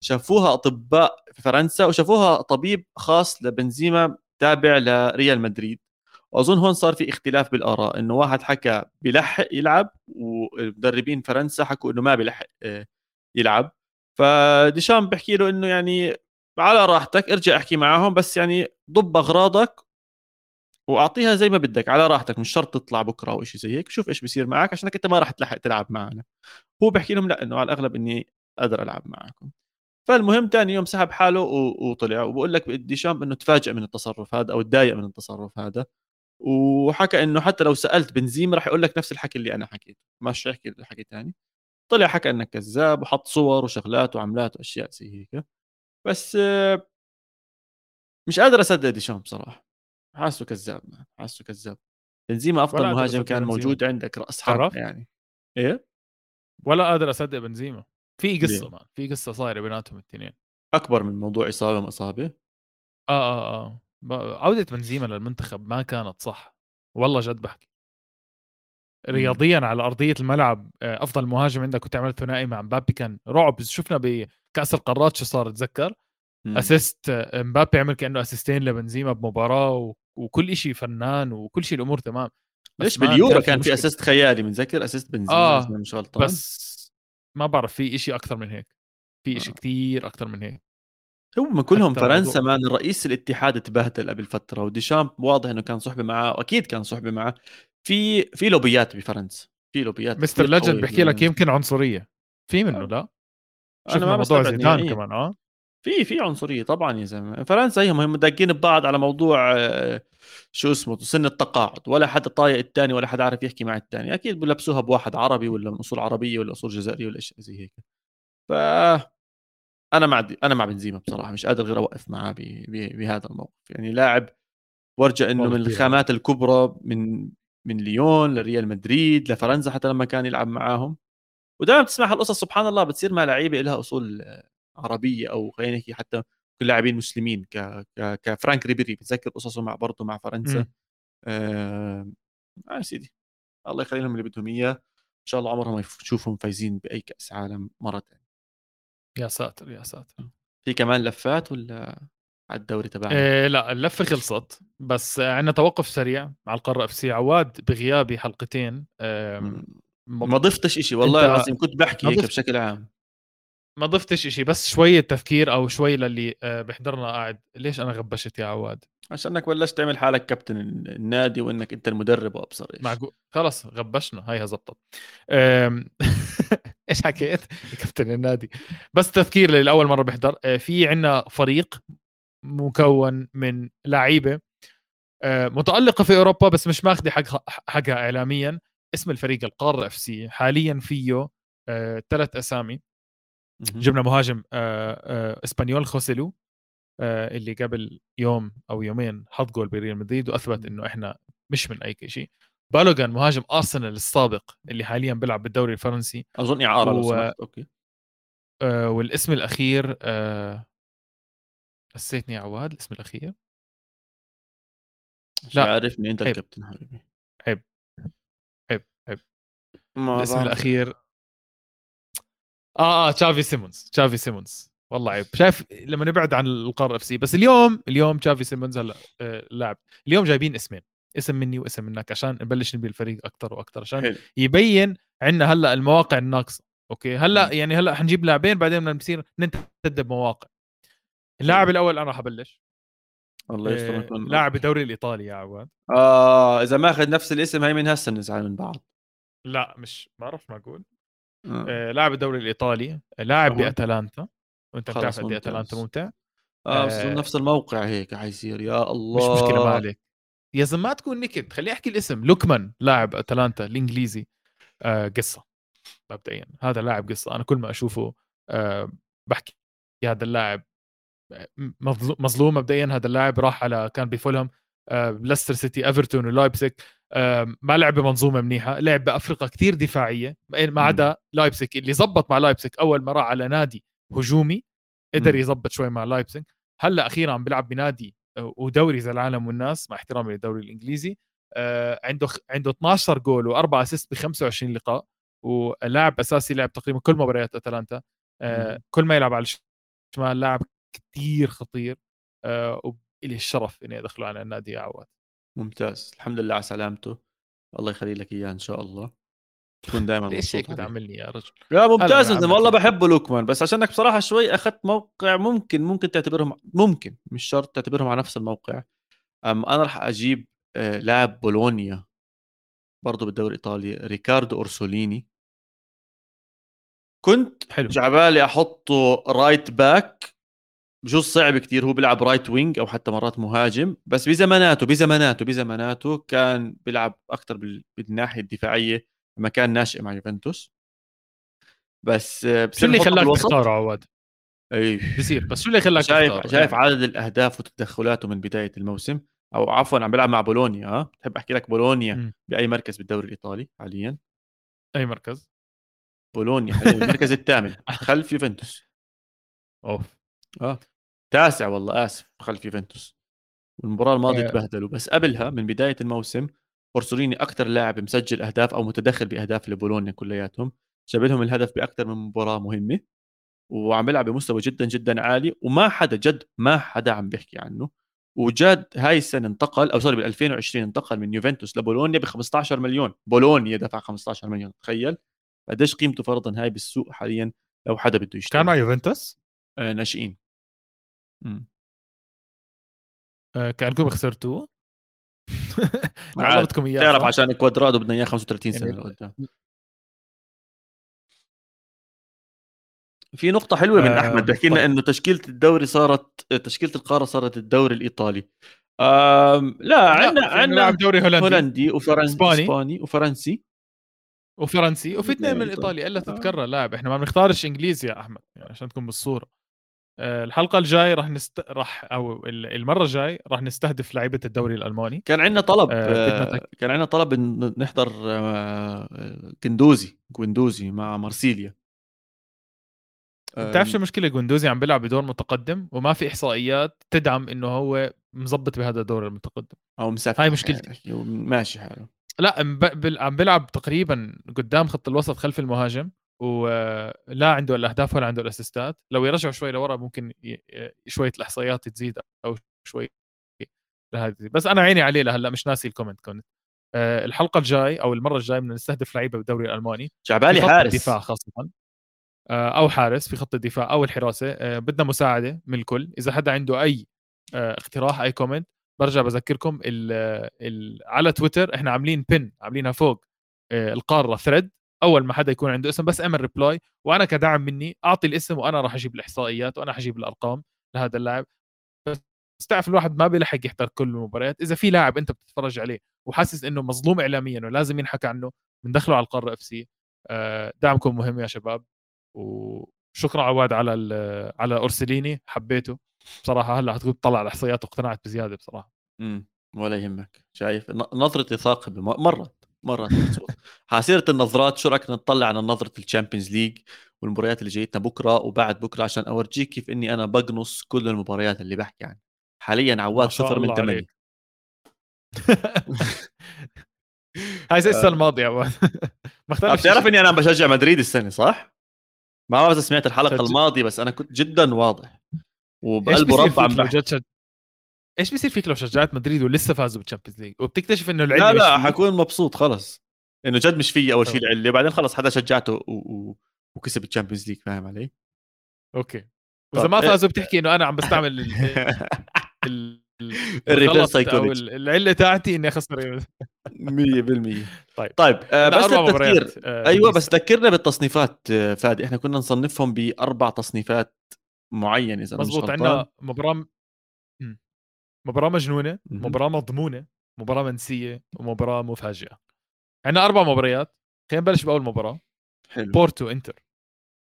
شافوها أطباء في فرنسا وشافوها طبيب خاص لبنزيما تابع لريال مدريد. واظن هون صار في اختلاف بالآراء إنه واحد حكى بلحق يلعب ومدربين فرنسا حكوا إنه ما بلحق آه، يلعب. فديشامب بحكي له إنه يعني على راحتك ارجع احكي معاهم بس يعني ضب أغراضك وأعطيها زي ما بدك على راحتك مش شرط تطلع بكرة أو شيء زي هيك. شوف إيش بصير معك عشانك أنت ما راح تلحق تلعب معنا. هو بحكي لهم لا إنه على الأغلب إني أقدر ألعب معكم. فالمهم ثاني يوم سحب حاله وطلع وبقول لك ديشام إنه تفاجئ من التصرف هذا أو تضايق من التصرف هذا. وحكى إنه حتى لو سألت بنزيم راح يقول لك نفس الحكي اللي أنا حكيته مش يحكي الحكي ثاني طلع حكى إنك كذاب وحط صور وشغلات وعملات وأشياء زي هيك. بس مش قادر اصدق ديشام بصراحة. حاسه كذاب حاسه كذاب. بنزيما أفضل مهاجم كان بنزيما. موجود عندك رأس حرب يعني. إيه؟ ولا قادر اصدق بنزيما. في قصة ما في قصة صايرة بيناتهم الاثنين أكبر من موضوع إصابة ما إصابة؟ آه آه آه. عودة بنزيما للمنتخب ما كانت صح. والله جد بحكي. رياضيا على أرضية الملعب آه، أفضل مهاجم عندك وتعمل ثنائي مع مبابي كان رعب. شفنا بكاس القارات شو صار؟ تذكر؟ assist مبابي عمل كأنه assistين لبنزيما بمباراة وكل شيء فنان وكل شيء الأمور تمام. ليش باليورو كان في أسيست خيالي؟ متذكر assist بنزيما آه مش غلطان. بس ما بعرف في شيء أكثر من هيك. في شيء آه. كثير أكثر من هيك. هم كلهم فرنسا مان رئيس الاتحاد تبهدل قبل فترة وديشامب واضح إنه كان صحبة معاه واكيد كان صحبة معاه في في لوبيات بفرنسا في لوبيات مستر ليجند بحكي لك يمكن عنصرية. في منه لا؟ أنا ما موضوع زيدان كمان آه. في في عنصرية طبعا يا زلمة. فرنسا هم هم داقين ببعض على موضوع آه، شو اسمه سن التقاعد. ولا حدا طايق الثاني ولا حدا عارف يحكي مع الثاني أكيد بلبسوها بواحد عربي ولا من أصول عربية ولا أصول جزائرية ولا شيء زي هيك. ف أنا مع أنا مع بنزيما بصراحة. مش قادر غير أوقف معاه بهذا الموقف. يعني لاعب ورجع إنه من الخامات الكبرى من من ليون لريال مدريد لفرنسا حتى لما كان يلعب معاهم. ودائما بتسمع هالقصص سبحان الله بتصير مع لعيبة لها أصول عربية أو خلينا نحكي حتى كل لاعبين مسلمين ك... ك... كفرانك ريبيري بتذكر قصصه مع برضه مع فرنسا. امم. آه... آه سيدي. الله يخلي لهم اللي بدهم إياه. إن شاء الله عمرهم ما يشوفهم فايزين بأي كأس عالم مرة ثانية يا ساتر يا ساتر. في كمان لفات ولا على الدوري تبعنا؟ إيه لا اللفة خلصت. بس عندنا توقف سريع مع القارة FC. عواد بغيابي حلقتين ما ضفتش شيء والله العظيم كنت بحكي هيك بشكل عام. ما ضفتش شيء بس شوية تفكير أو شوي للي آه، بحضرنا قاعد ليش أنا غبشت يا عواد؟ عشانك بلشت تعمل حالك كابتن النادي وإنك أنت المدرب وأبصر إيش. معقول خلص غبشنا هاي زبطت <laughs> إيش حكيت؟ كابتن النادي. بس تذكير لاول مرة بحضر آه، في عندنا فريق مكون من لعيبة آه، متألقة في أوروبا بس مش ماخذه حقها حقها اعلاميا. اسم الفريق القارة إف سي حاليا فيه ثلاث أسامي. جبنا مهاجم إسبانيول خوسيلو اللي قبل يوم أو يومين حط جول بريال مدريد وأثبت إنه إحنا مش من أي شيء. بالوغان مهاجم أرسنال السابق اللي حاليا بيلعب بالدوري الفرنسي أظن إعارة و... لو أوكي. آه والاسم الأخير آه نسيتني عواد الاسم الأخير. لا. عارفني أنت الكابتن حبيبي. عيب عيب عيب الاسم الأخير. آه آه تشافي سيمونز تشافي سيمونز. والله عيب. شايف لما نبعد عن القارة FC بس اليوم اليوم تشافي سيمونز هلا آه لاعب. اليوم جايبين اسمين. اسم مني واسم منك عشان نبلش نبي الفريق أكثر وأكثر عشان حلو. يبين عندنا هلا المواقع الناقصة. أوكي؟ هلا يعني هلا حنجيب لاعبين بعدين بدنا نصير بمواقع اللاعب الأول أنا راح أبلش. الله يستر آه لاعب الدوري الإيطالي يا عواد. آه إذا ماخذ نفس الاسم هي من هسه بنزعل من بعض. لا مش بعرف ما أقول آه. آه لاعب الدوري الإيطالي لاعب بأتلانتا. وأنت بتعرف قد إيه أتلانتا ممتع. آه بس آه. نفس الموقع هيك حيصير. يا الله مش مشكلة ما عليك. يا زلمة ما تكون نكد خليني أحكي الاسم. لوكمان لاعب أتلانتا الإنجليزي. آه قصة مبدئيا. هذا لاعب قصة. أنا كل ما أشوفه آه بحكي هذا اللاعب آه، مظلوم مبدئيا. هذا اللاعب راح على كان بفولهم آه ليستر سيتي إيفرتون ولايبسك ما لعب بمنظومه منيحة لعب بافريقيا كثير دفاعية ما عدا لايبسك اللي زبط مع لايبسك أول ما راح على نادي هجومي قدر يزبط شوي مع لايبسك. هلأ أخيرا عم بيلعب بنادي آه، ودوري زي العالم والناس مع احترامي للدوري الإنجليزي آه، عنده عنده 12 جول وأربع assist ب 25 لقاء ولاعب أساسي لعب تقريبا كل مباريات أتلانتا آه، كل ما يلعب على الشمال لاعب كثير خطير وإلي الشرف إني أدخله على النادي يا عواد ممتاز الحمد لله على سلامته. الله يخلي لك إياه إن شاء الله. تكون دائما <laughs> ليش هيك بتعاملني يا رجل؟ لا ممتاز والله بحبه لوكمان بس عشانك بصراحة شوي أخذت موقع ممكن ممكن تعتبرهم ممكن مش شرط تعتبرهم على نفس الموقع. أم أنا راح أجيب آه، لاعب بولونيا برضه بالدوري الإيطالي ريكاردو أورسوليني. كنت حلو. جاي عبالي أحطه right back بجوز صعب كتير هو بيلعب right wing أو حتى مرات مهاجم بس بزماناته بزماناته بزماناته كان بيلعب أكثر بالناحية الدفاعية لما كان ناشئ مع يوفنتوس. بس شو اللي خلاك تختاره عواد؟ اي بصير بس شو اللي خلاك شايف تختاره؟ شايف يعني. عدد الأهداف وتدخلاته من بداية الموسم؟ أو عفوا عم بيلعب مع بولونيا ها؟ بتحب أحكي لك بولونيا م. بأي مركز بالدوري الإيطالي حاليا؟ أي مركز؟ بولونيا <laughs> المركز الثامن خلف يوفنتوس. أوف. آه. تاسع والله آسف خلف يوفنتوس. والمباراه الماضية. تبهدلوا بس قبلها من بداية الموسم أورسوليني أكثر لاعب مسجل أهداف أو متدخل بأهداف لبولونيا كلياتهم جاب لهم الهدف بأكثر من مباراة مهمة وعم بيلعب بمستوى جدا جدا عالي وما حدا جد ما حدا عم بيحكي عنه. وجد هاي السنة انتقل أو سوري بال 2020 انتقل من يوفنتوس لبولونيا ب 15 مليون. بولونيا دفع 15 مليون تخيل. قديش قيمته فرضا هاي بالسوق حاليا لو حدا بده يشتري. كان مع يوفنتوس؟ آه ناشئين. آه كانكم خسرتوه <laughs> علمتكم إياه تعرف عشان كوادرادو بدنا إياه 35 سنة يعني لقدام في نقطة حلوة من آه أحمد بحكي لنا طيب. إنه تشكيلة الدوري صارت تشكيلة القارة صارت الدوري الإيطالي. آم لا عندنا عندنا دوري هولندي. هولندي وفرنسي إسباني, إسباني وفرنسي. وفرنسي وفي اثنين من إيطاليا إلا تتكرر لاعب. إحنا ما بنختارش إنجليزي يا أحمد يعني عشان تكون بالصورة. آه، الحلقة الجاي راح نست راح أو المرة الجاي راح نستهدف لعيبة الدوري الألماني. كان عندنا طلب آه كان عندنا طلب نحضر آه كندوزي مع مارسيليا. بتعرف شو المشكلة جوندوزي عم بيلعب بدور متقدم وما في إحصائيات تدعم إنه هو مزبط بهذا الدور المتقدم. أو مسافر هاي مشكلتي. ماشي حاله. لا عم بيلعب تقريبا قدام خط الوسط خلف المهاجم. ولا عنده الأهداف ولا عنده الأسيستات. لو يرجعوا شوي لورا ممكن شوية الاحصائيات تزيد أو شوي لهذه. بس أنا عيني عليه لهلأ مش ناسي الكومنت كنت آه، الحلقة الجاي أو المرة الجاي بدنا نستهدف لعيبة بالدوري الألماني. شعبالي حارس. الدفاع خاصة. آه، أو حارس في خط الدفاع أو الحراسة. آه، بدنا مساعدة من الكل. إذا حدا عنده أي اقتراح أي comment برجع بذكركم ال ال على تويتر إحنا عاملين بن عاملينها فوق القارة thread أول ما حدا يكون عنده اسم بس اعمل reply وأنا كدعم مني أعطي الاسم وأنا راح أجيب الإحصائيات وأنا حجيب الأرقام لهذا اللاعب. بس تعرف الواحد ما بيلحق يحضر كل المباريات. إذا في لاعب أنت بتتفرج عليه وحاسس إنه مظلوم اعلاميا ولازم ينحكى عنه بندخله على القارة FC. آه، دعمكم مهم يا شباب. وشكرا عواد على على أورسليني. حبيته. بصراحة هلأ حتكون تطلع الإحصائيات واقتنعت بزيادة بصراحة. امم ولا يهمك. شايف نظرتي ثاقبه مرت مرت حاسيرة النظرات شو رأيك نطلع على نظرة الشامبيونز ليج والمباريات اللي جايتنا بكرة وبعد بكرة عشان أورجيك كيف إني أنا بقنص كل المباريات اللي بحكي عنها. حاليا عواد صفر من ثمانية. <laughs> هاي زي السنة الماضية عواد. <laughs> ما بتعرف إني أنا بشجع مدريد السنة صح؟ ما بعرف سمعت الحلقة. الماضية بس أنا كنت جدا واضح. وبقلب عم شج... إيش بيصير فيك لو شجعت مدريد ولسه فازوا بال Champions League؟ وبتكتشف إنه العله لا لا حكون مبسوط خلص. إنه جد مش في أول شيء العله وبعدين خلص حدا شجعته و... و... وكسب ال Champions League فاهم علي؟ أوكي. وإذا ما فازوا بتحكي إنه أنا عم بستعمل ال... <laughs> ال... ال reverse psychology العلة تاعتي إني أخسر. 100% طيب. طيب آه بس التذكير. آه أيوه بس ذكرنا بالتصنيفات آه فادي. إحنا كنا نصنفهم بأربع تصنيفات معينة إذا مظبوط عندنا مباراة مباراة مجنونة مباراة مضمونة مباراة منسية ومباراة مفاجئة. عندنا أربع مباريات خلينا نبلش بأول مباراة. حلو. بورتو إنتر.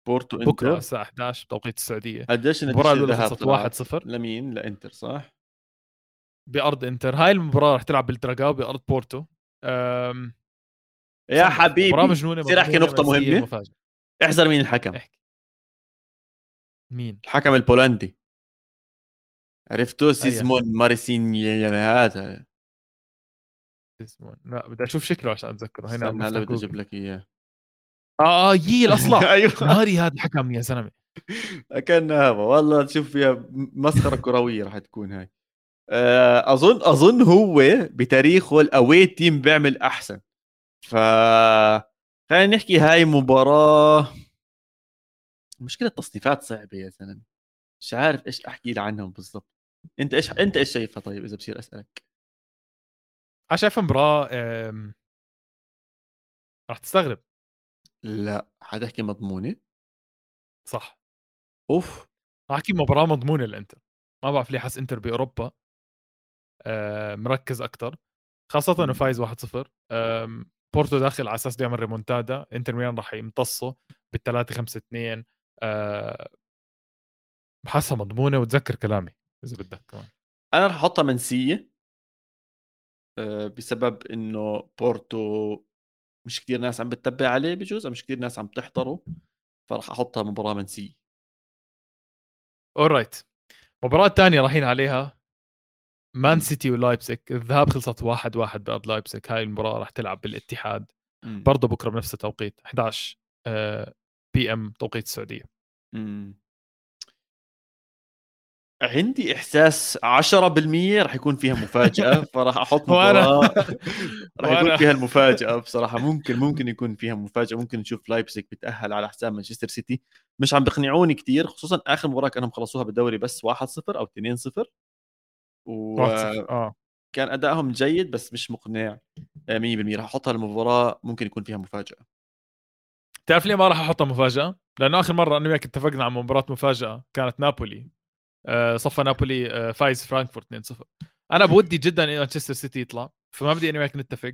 بورتو إنتر. بكرة الساعة 11 بتوقيت السعودية. قديش المباراة الأولى خلصت 1-0 لمين لانتر صح؟ بأرض إنتر. هاي المباراة رح تلعب بالدراغاو بأرض بورتو. أم... يا حبيبي. مباراة مجنونة بصير أحكي نقطة مهمة. احذر مين الحكم. احكي. مين؟ الحكم البولندي. عرفتوا سيزمون مارسين هذا؟ سيزمون لا بدي أشوف شكله عشان أتذكره. هنا هلا بدي أجيب لك إياه. آه آه يي الاصلع <laughs> أيوه. ناري هذا الحكم يا زلمة. كان هذا والله تشوف فيها مسخرة كروية راح تكون هاي. آه، أظن أظن هو بتاريخه الاوي تيم بيعمل أحسن. ف خلينا نحكي هاي مباراة. مشكلة التصنيفات صعبة يا زلمة. مش عارف إيش أحكي عنهم بالضبط. أنت إيش أنت إيش شايفها طيب إذا بصير أسألك؟ أنا شايف مباراه راح تستغرب. لا حتحكي مضمونه صح. أوف. راح أحكي مباراه مضمونه للانتر ما بعرف ليه حس إنتر بأوروبا. مركز أكثر خاصة إنه فايز 1-0 بورتو داخل على أساس يعمل ريمونتادا. إنتر ميلان راح يمتصه بالثلاثة 5 2 بحسها مضمونة وتذكر كلامي. إذا بدك كمان. أنا رح أحطها منسيه آه، بسبب إنه بورتو مش كثير ناس عم بتتبع عليه بجوز مش كثير ناس عم تحضره فراح أحطها مباراة منسيه alright المباراه الثانية رايحين عليها. مان سيتي ولايبسك الذهاب خلصت واحد واحد بأرض لايبسك هاي المباراة راح تلعب بالاتحاد. برضه بكرة بنفس التوقيت. 11 PM توقيت السعودية. مم. عندي إحساس 10% راح يكون فيها مفاجأة <laughs> فراح أحط <laughs> راح يكون فيها المفاجأة بصراحة. ممكن ممكن يكون فيها مفاجأة. ممكن نشوف لايبسك بتأهل على حساب مانشستر سيتي. مش عم بقنعوني كثير خصوصا آخر مباراة كانوا خلصوها بالدوري بس 1-0 أو 2-0 و آه. كان أدائهم جيد بس مش مقنع 100% راح أحطها المباراة ممكن يكون فيها مفاجأة. تعرف ليه ما راح أحطها مفاجأة؟ لأنه آخر مرة أنا وياك اتفقنا على مباراة مفاجأة كانت نابولي. آه، صفى نابولي آه، فايز فرانكفورت 2-0 أنا بودي جدا ان مانشستر سيتي يطلع فما بدي أنا وياك نتفق.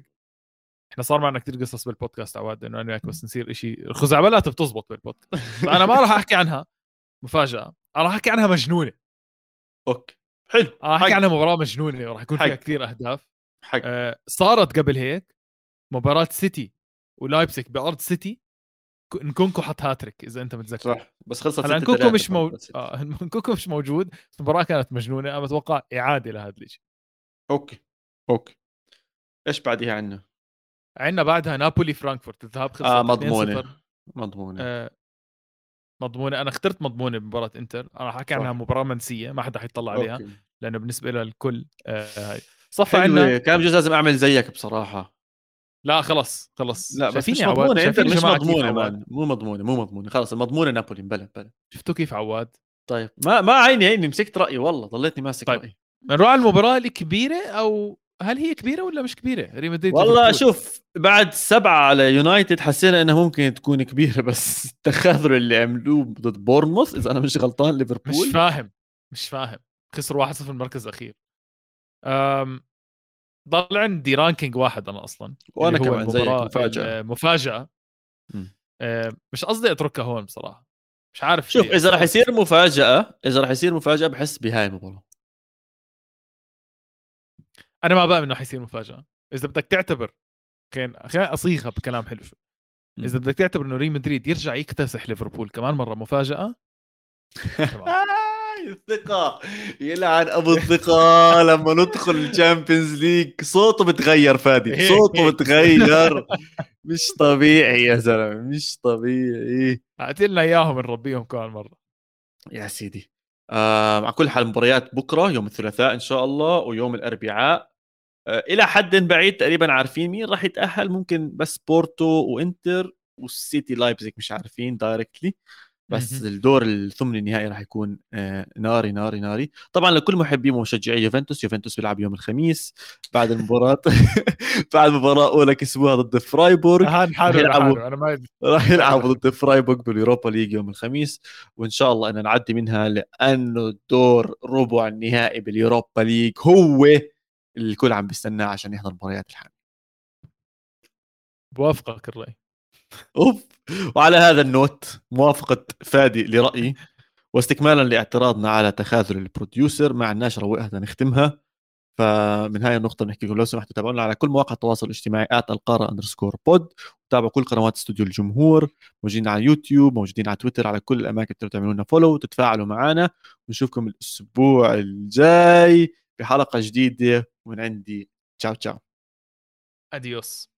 إحنا صار معنا كثير قصص بالبودكاست عواد إنه أنا وياك بس نصير شيء الخزعبلات بتزبط بالبودكاست. فأنا ما راح أحكي عنها مفاجأة أنا راح أحكي عنها مجنونة. okay حلو راح أحكي عنها مباراة مجنونة وراح يكون فيها كثير أهداف. حق. آه صارت قبل هيك مباراة سيتي ولايبسك بأرض سيتي. نكونكو حط هاتريك إذا أنت متذكر. صح. بس خلصت هلا نكونكو مش موجود آه <laughs> نكونكو مش موجود. المباراة كانت مجنونة أنا بتوقع إعادة لهذا الشيء okay okay. إيش بعديها عندنا؟ عندنا بعدها نابولي فرانكفورت الذهاب خلصت آه مضمونة مضمونة. آه مضمونة. أنا اخترت مضمونة بمباراة إنتر. أنا حكي عنها مباراة منسية ما حدا حيطلع عليها okay. لأنه بالنسبة للكل آه صفى عندنا. كان بجوز لازم أعمل زيك بصراحة. لا خلص خلص لا بس مش مضمونة أنت مش مضمونة مو مضمونة مو مضمونة. خلص المضمونة نابولي بلا بلا. شفتوا كيف عواد؟ طيب ما ما عيني عيني مسكت رأيي والله ضليتني ماسك طيب. رأيي. نروح على المباراة الكبيره أو هل هي كبيرة ولا مش كبيرة؟ ريال مدريد والله شوف بعد سبعة على يونايتد حسينا إنها ممكن تكون كبيرة بس <laughs> التخاذل اللي عملوه ضد بورنموث إذا أنا مش غلطان ليفربول. مش فاهم مش فاهم. خسروا 1-0 في المركز الأخير. أم ضل عندي ranking واحد أنا أصلا وأنا كمان زيك مفاجأة. مفاجأة. مش قصدي أتركها هون بصراحة مش عارف شوف إذا راح يصير مفاجأة إذا راح يصير مفاجأة بحس بهاي المباراه أنا ما بأمن إنه حيصير مفاجأة. إذا بدك تعتبر خلينا خلينا أصيغها بكلام حلو. إذا بدك تعتبر إنه ريال مدريد يرجع يكتسح ليفربول كمان مرة مفاجأة <laughs> الثقة. يلعن أبو الثقة. <laughs> لما ندخل ال Champions League صوته بتغير فادي. صوته بتغير. مش طبيعي يا زلمة مش طبيعي. اعطينا إياهم نربيهم كمان مرة. يا سيدي. آه على كل حال مباريات بكرة يوم الثلاثاء إن شاء الله ويوم الأربعاء. آه إلى حد بعيد تقريبا عارفين مين راح يتأهل. ممكن بس بورتو وإنتر والسيتي لايبزيك مش عارفين directly بس الدور الثمن النهائي راح يكون آه، ناري ناري ناري. طبعا لكل محبي ومشجعي يوفنتوس يوفنتوس بيلعب يوم الخميس بعد المباراة <laughs> بعد مباراة أولى كسبوها ضد فرايبورغ. راح يلعبوا راح يلعبوا ضد فرايبورغ بال Europa League يوم الخميس وإن شاء الله ان نعدي منها لأنه دور ربع النهائي بال Europa League هو الكل عم بيستناه عشان يحضر مباريات الحامل بوافقك الرأي. اوف وعلى هذا ال note موافقة فادي لرأيي واستكمالا لاعتراضنا على تخاذل ال producer ما عندناش روقها نختمها. فمن هاي النقطة بنحكي لو سمحتوا تابعونا على كل مواقع التواصل الاجتماعي at القارة underscore pod وتابعوا كل قنوات استوديو الجمهور موجودين على يوتيوب موجودين على تويتر على كل الأماكن تقدروا تعملوا لنا follow وتتفاعلوا معنا. ونشوفكم الأسبوع الجاي بحلقة جديدة ومن عندي. تشاو تشاو. adiós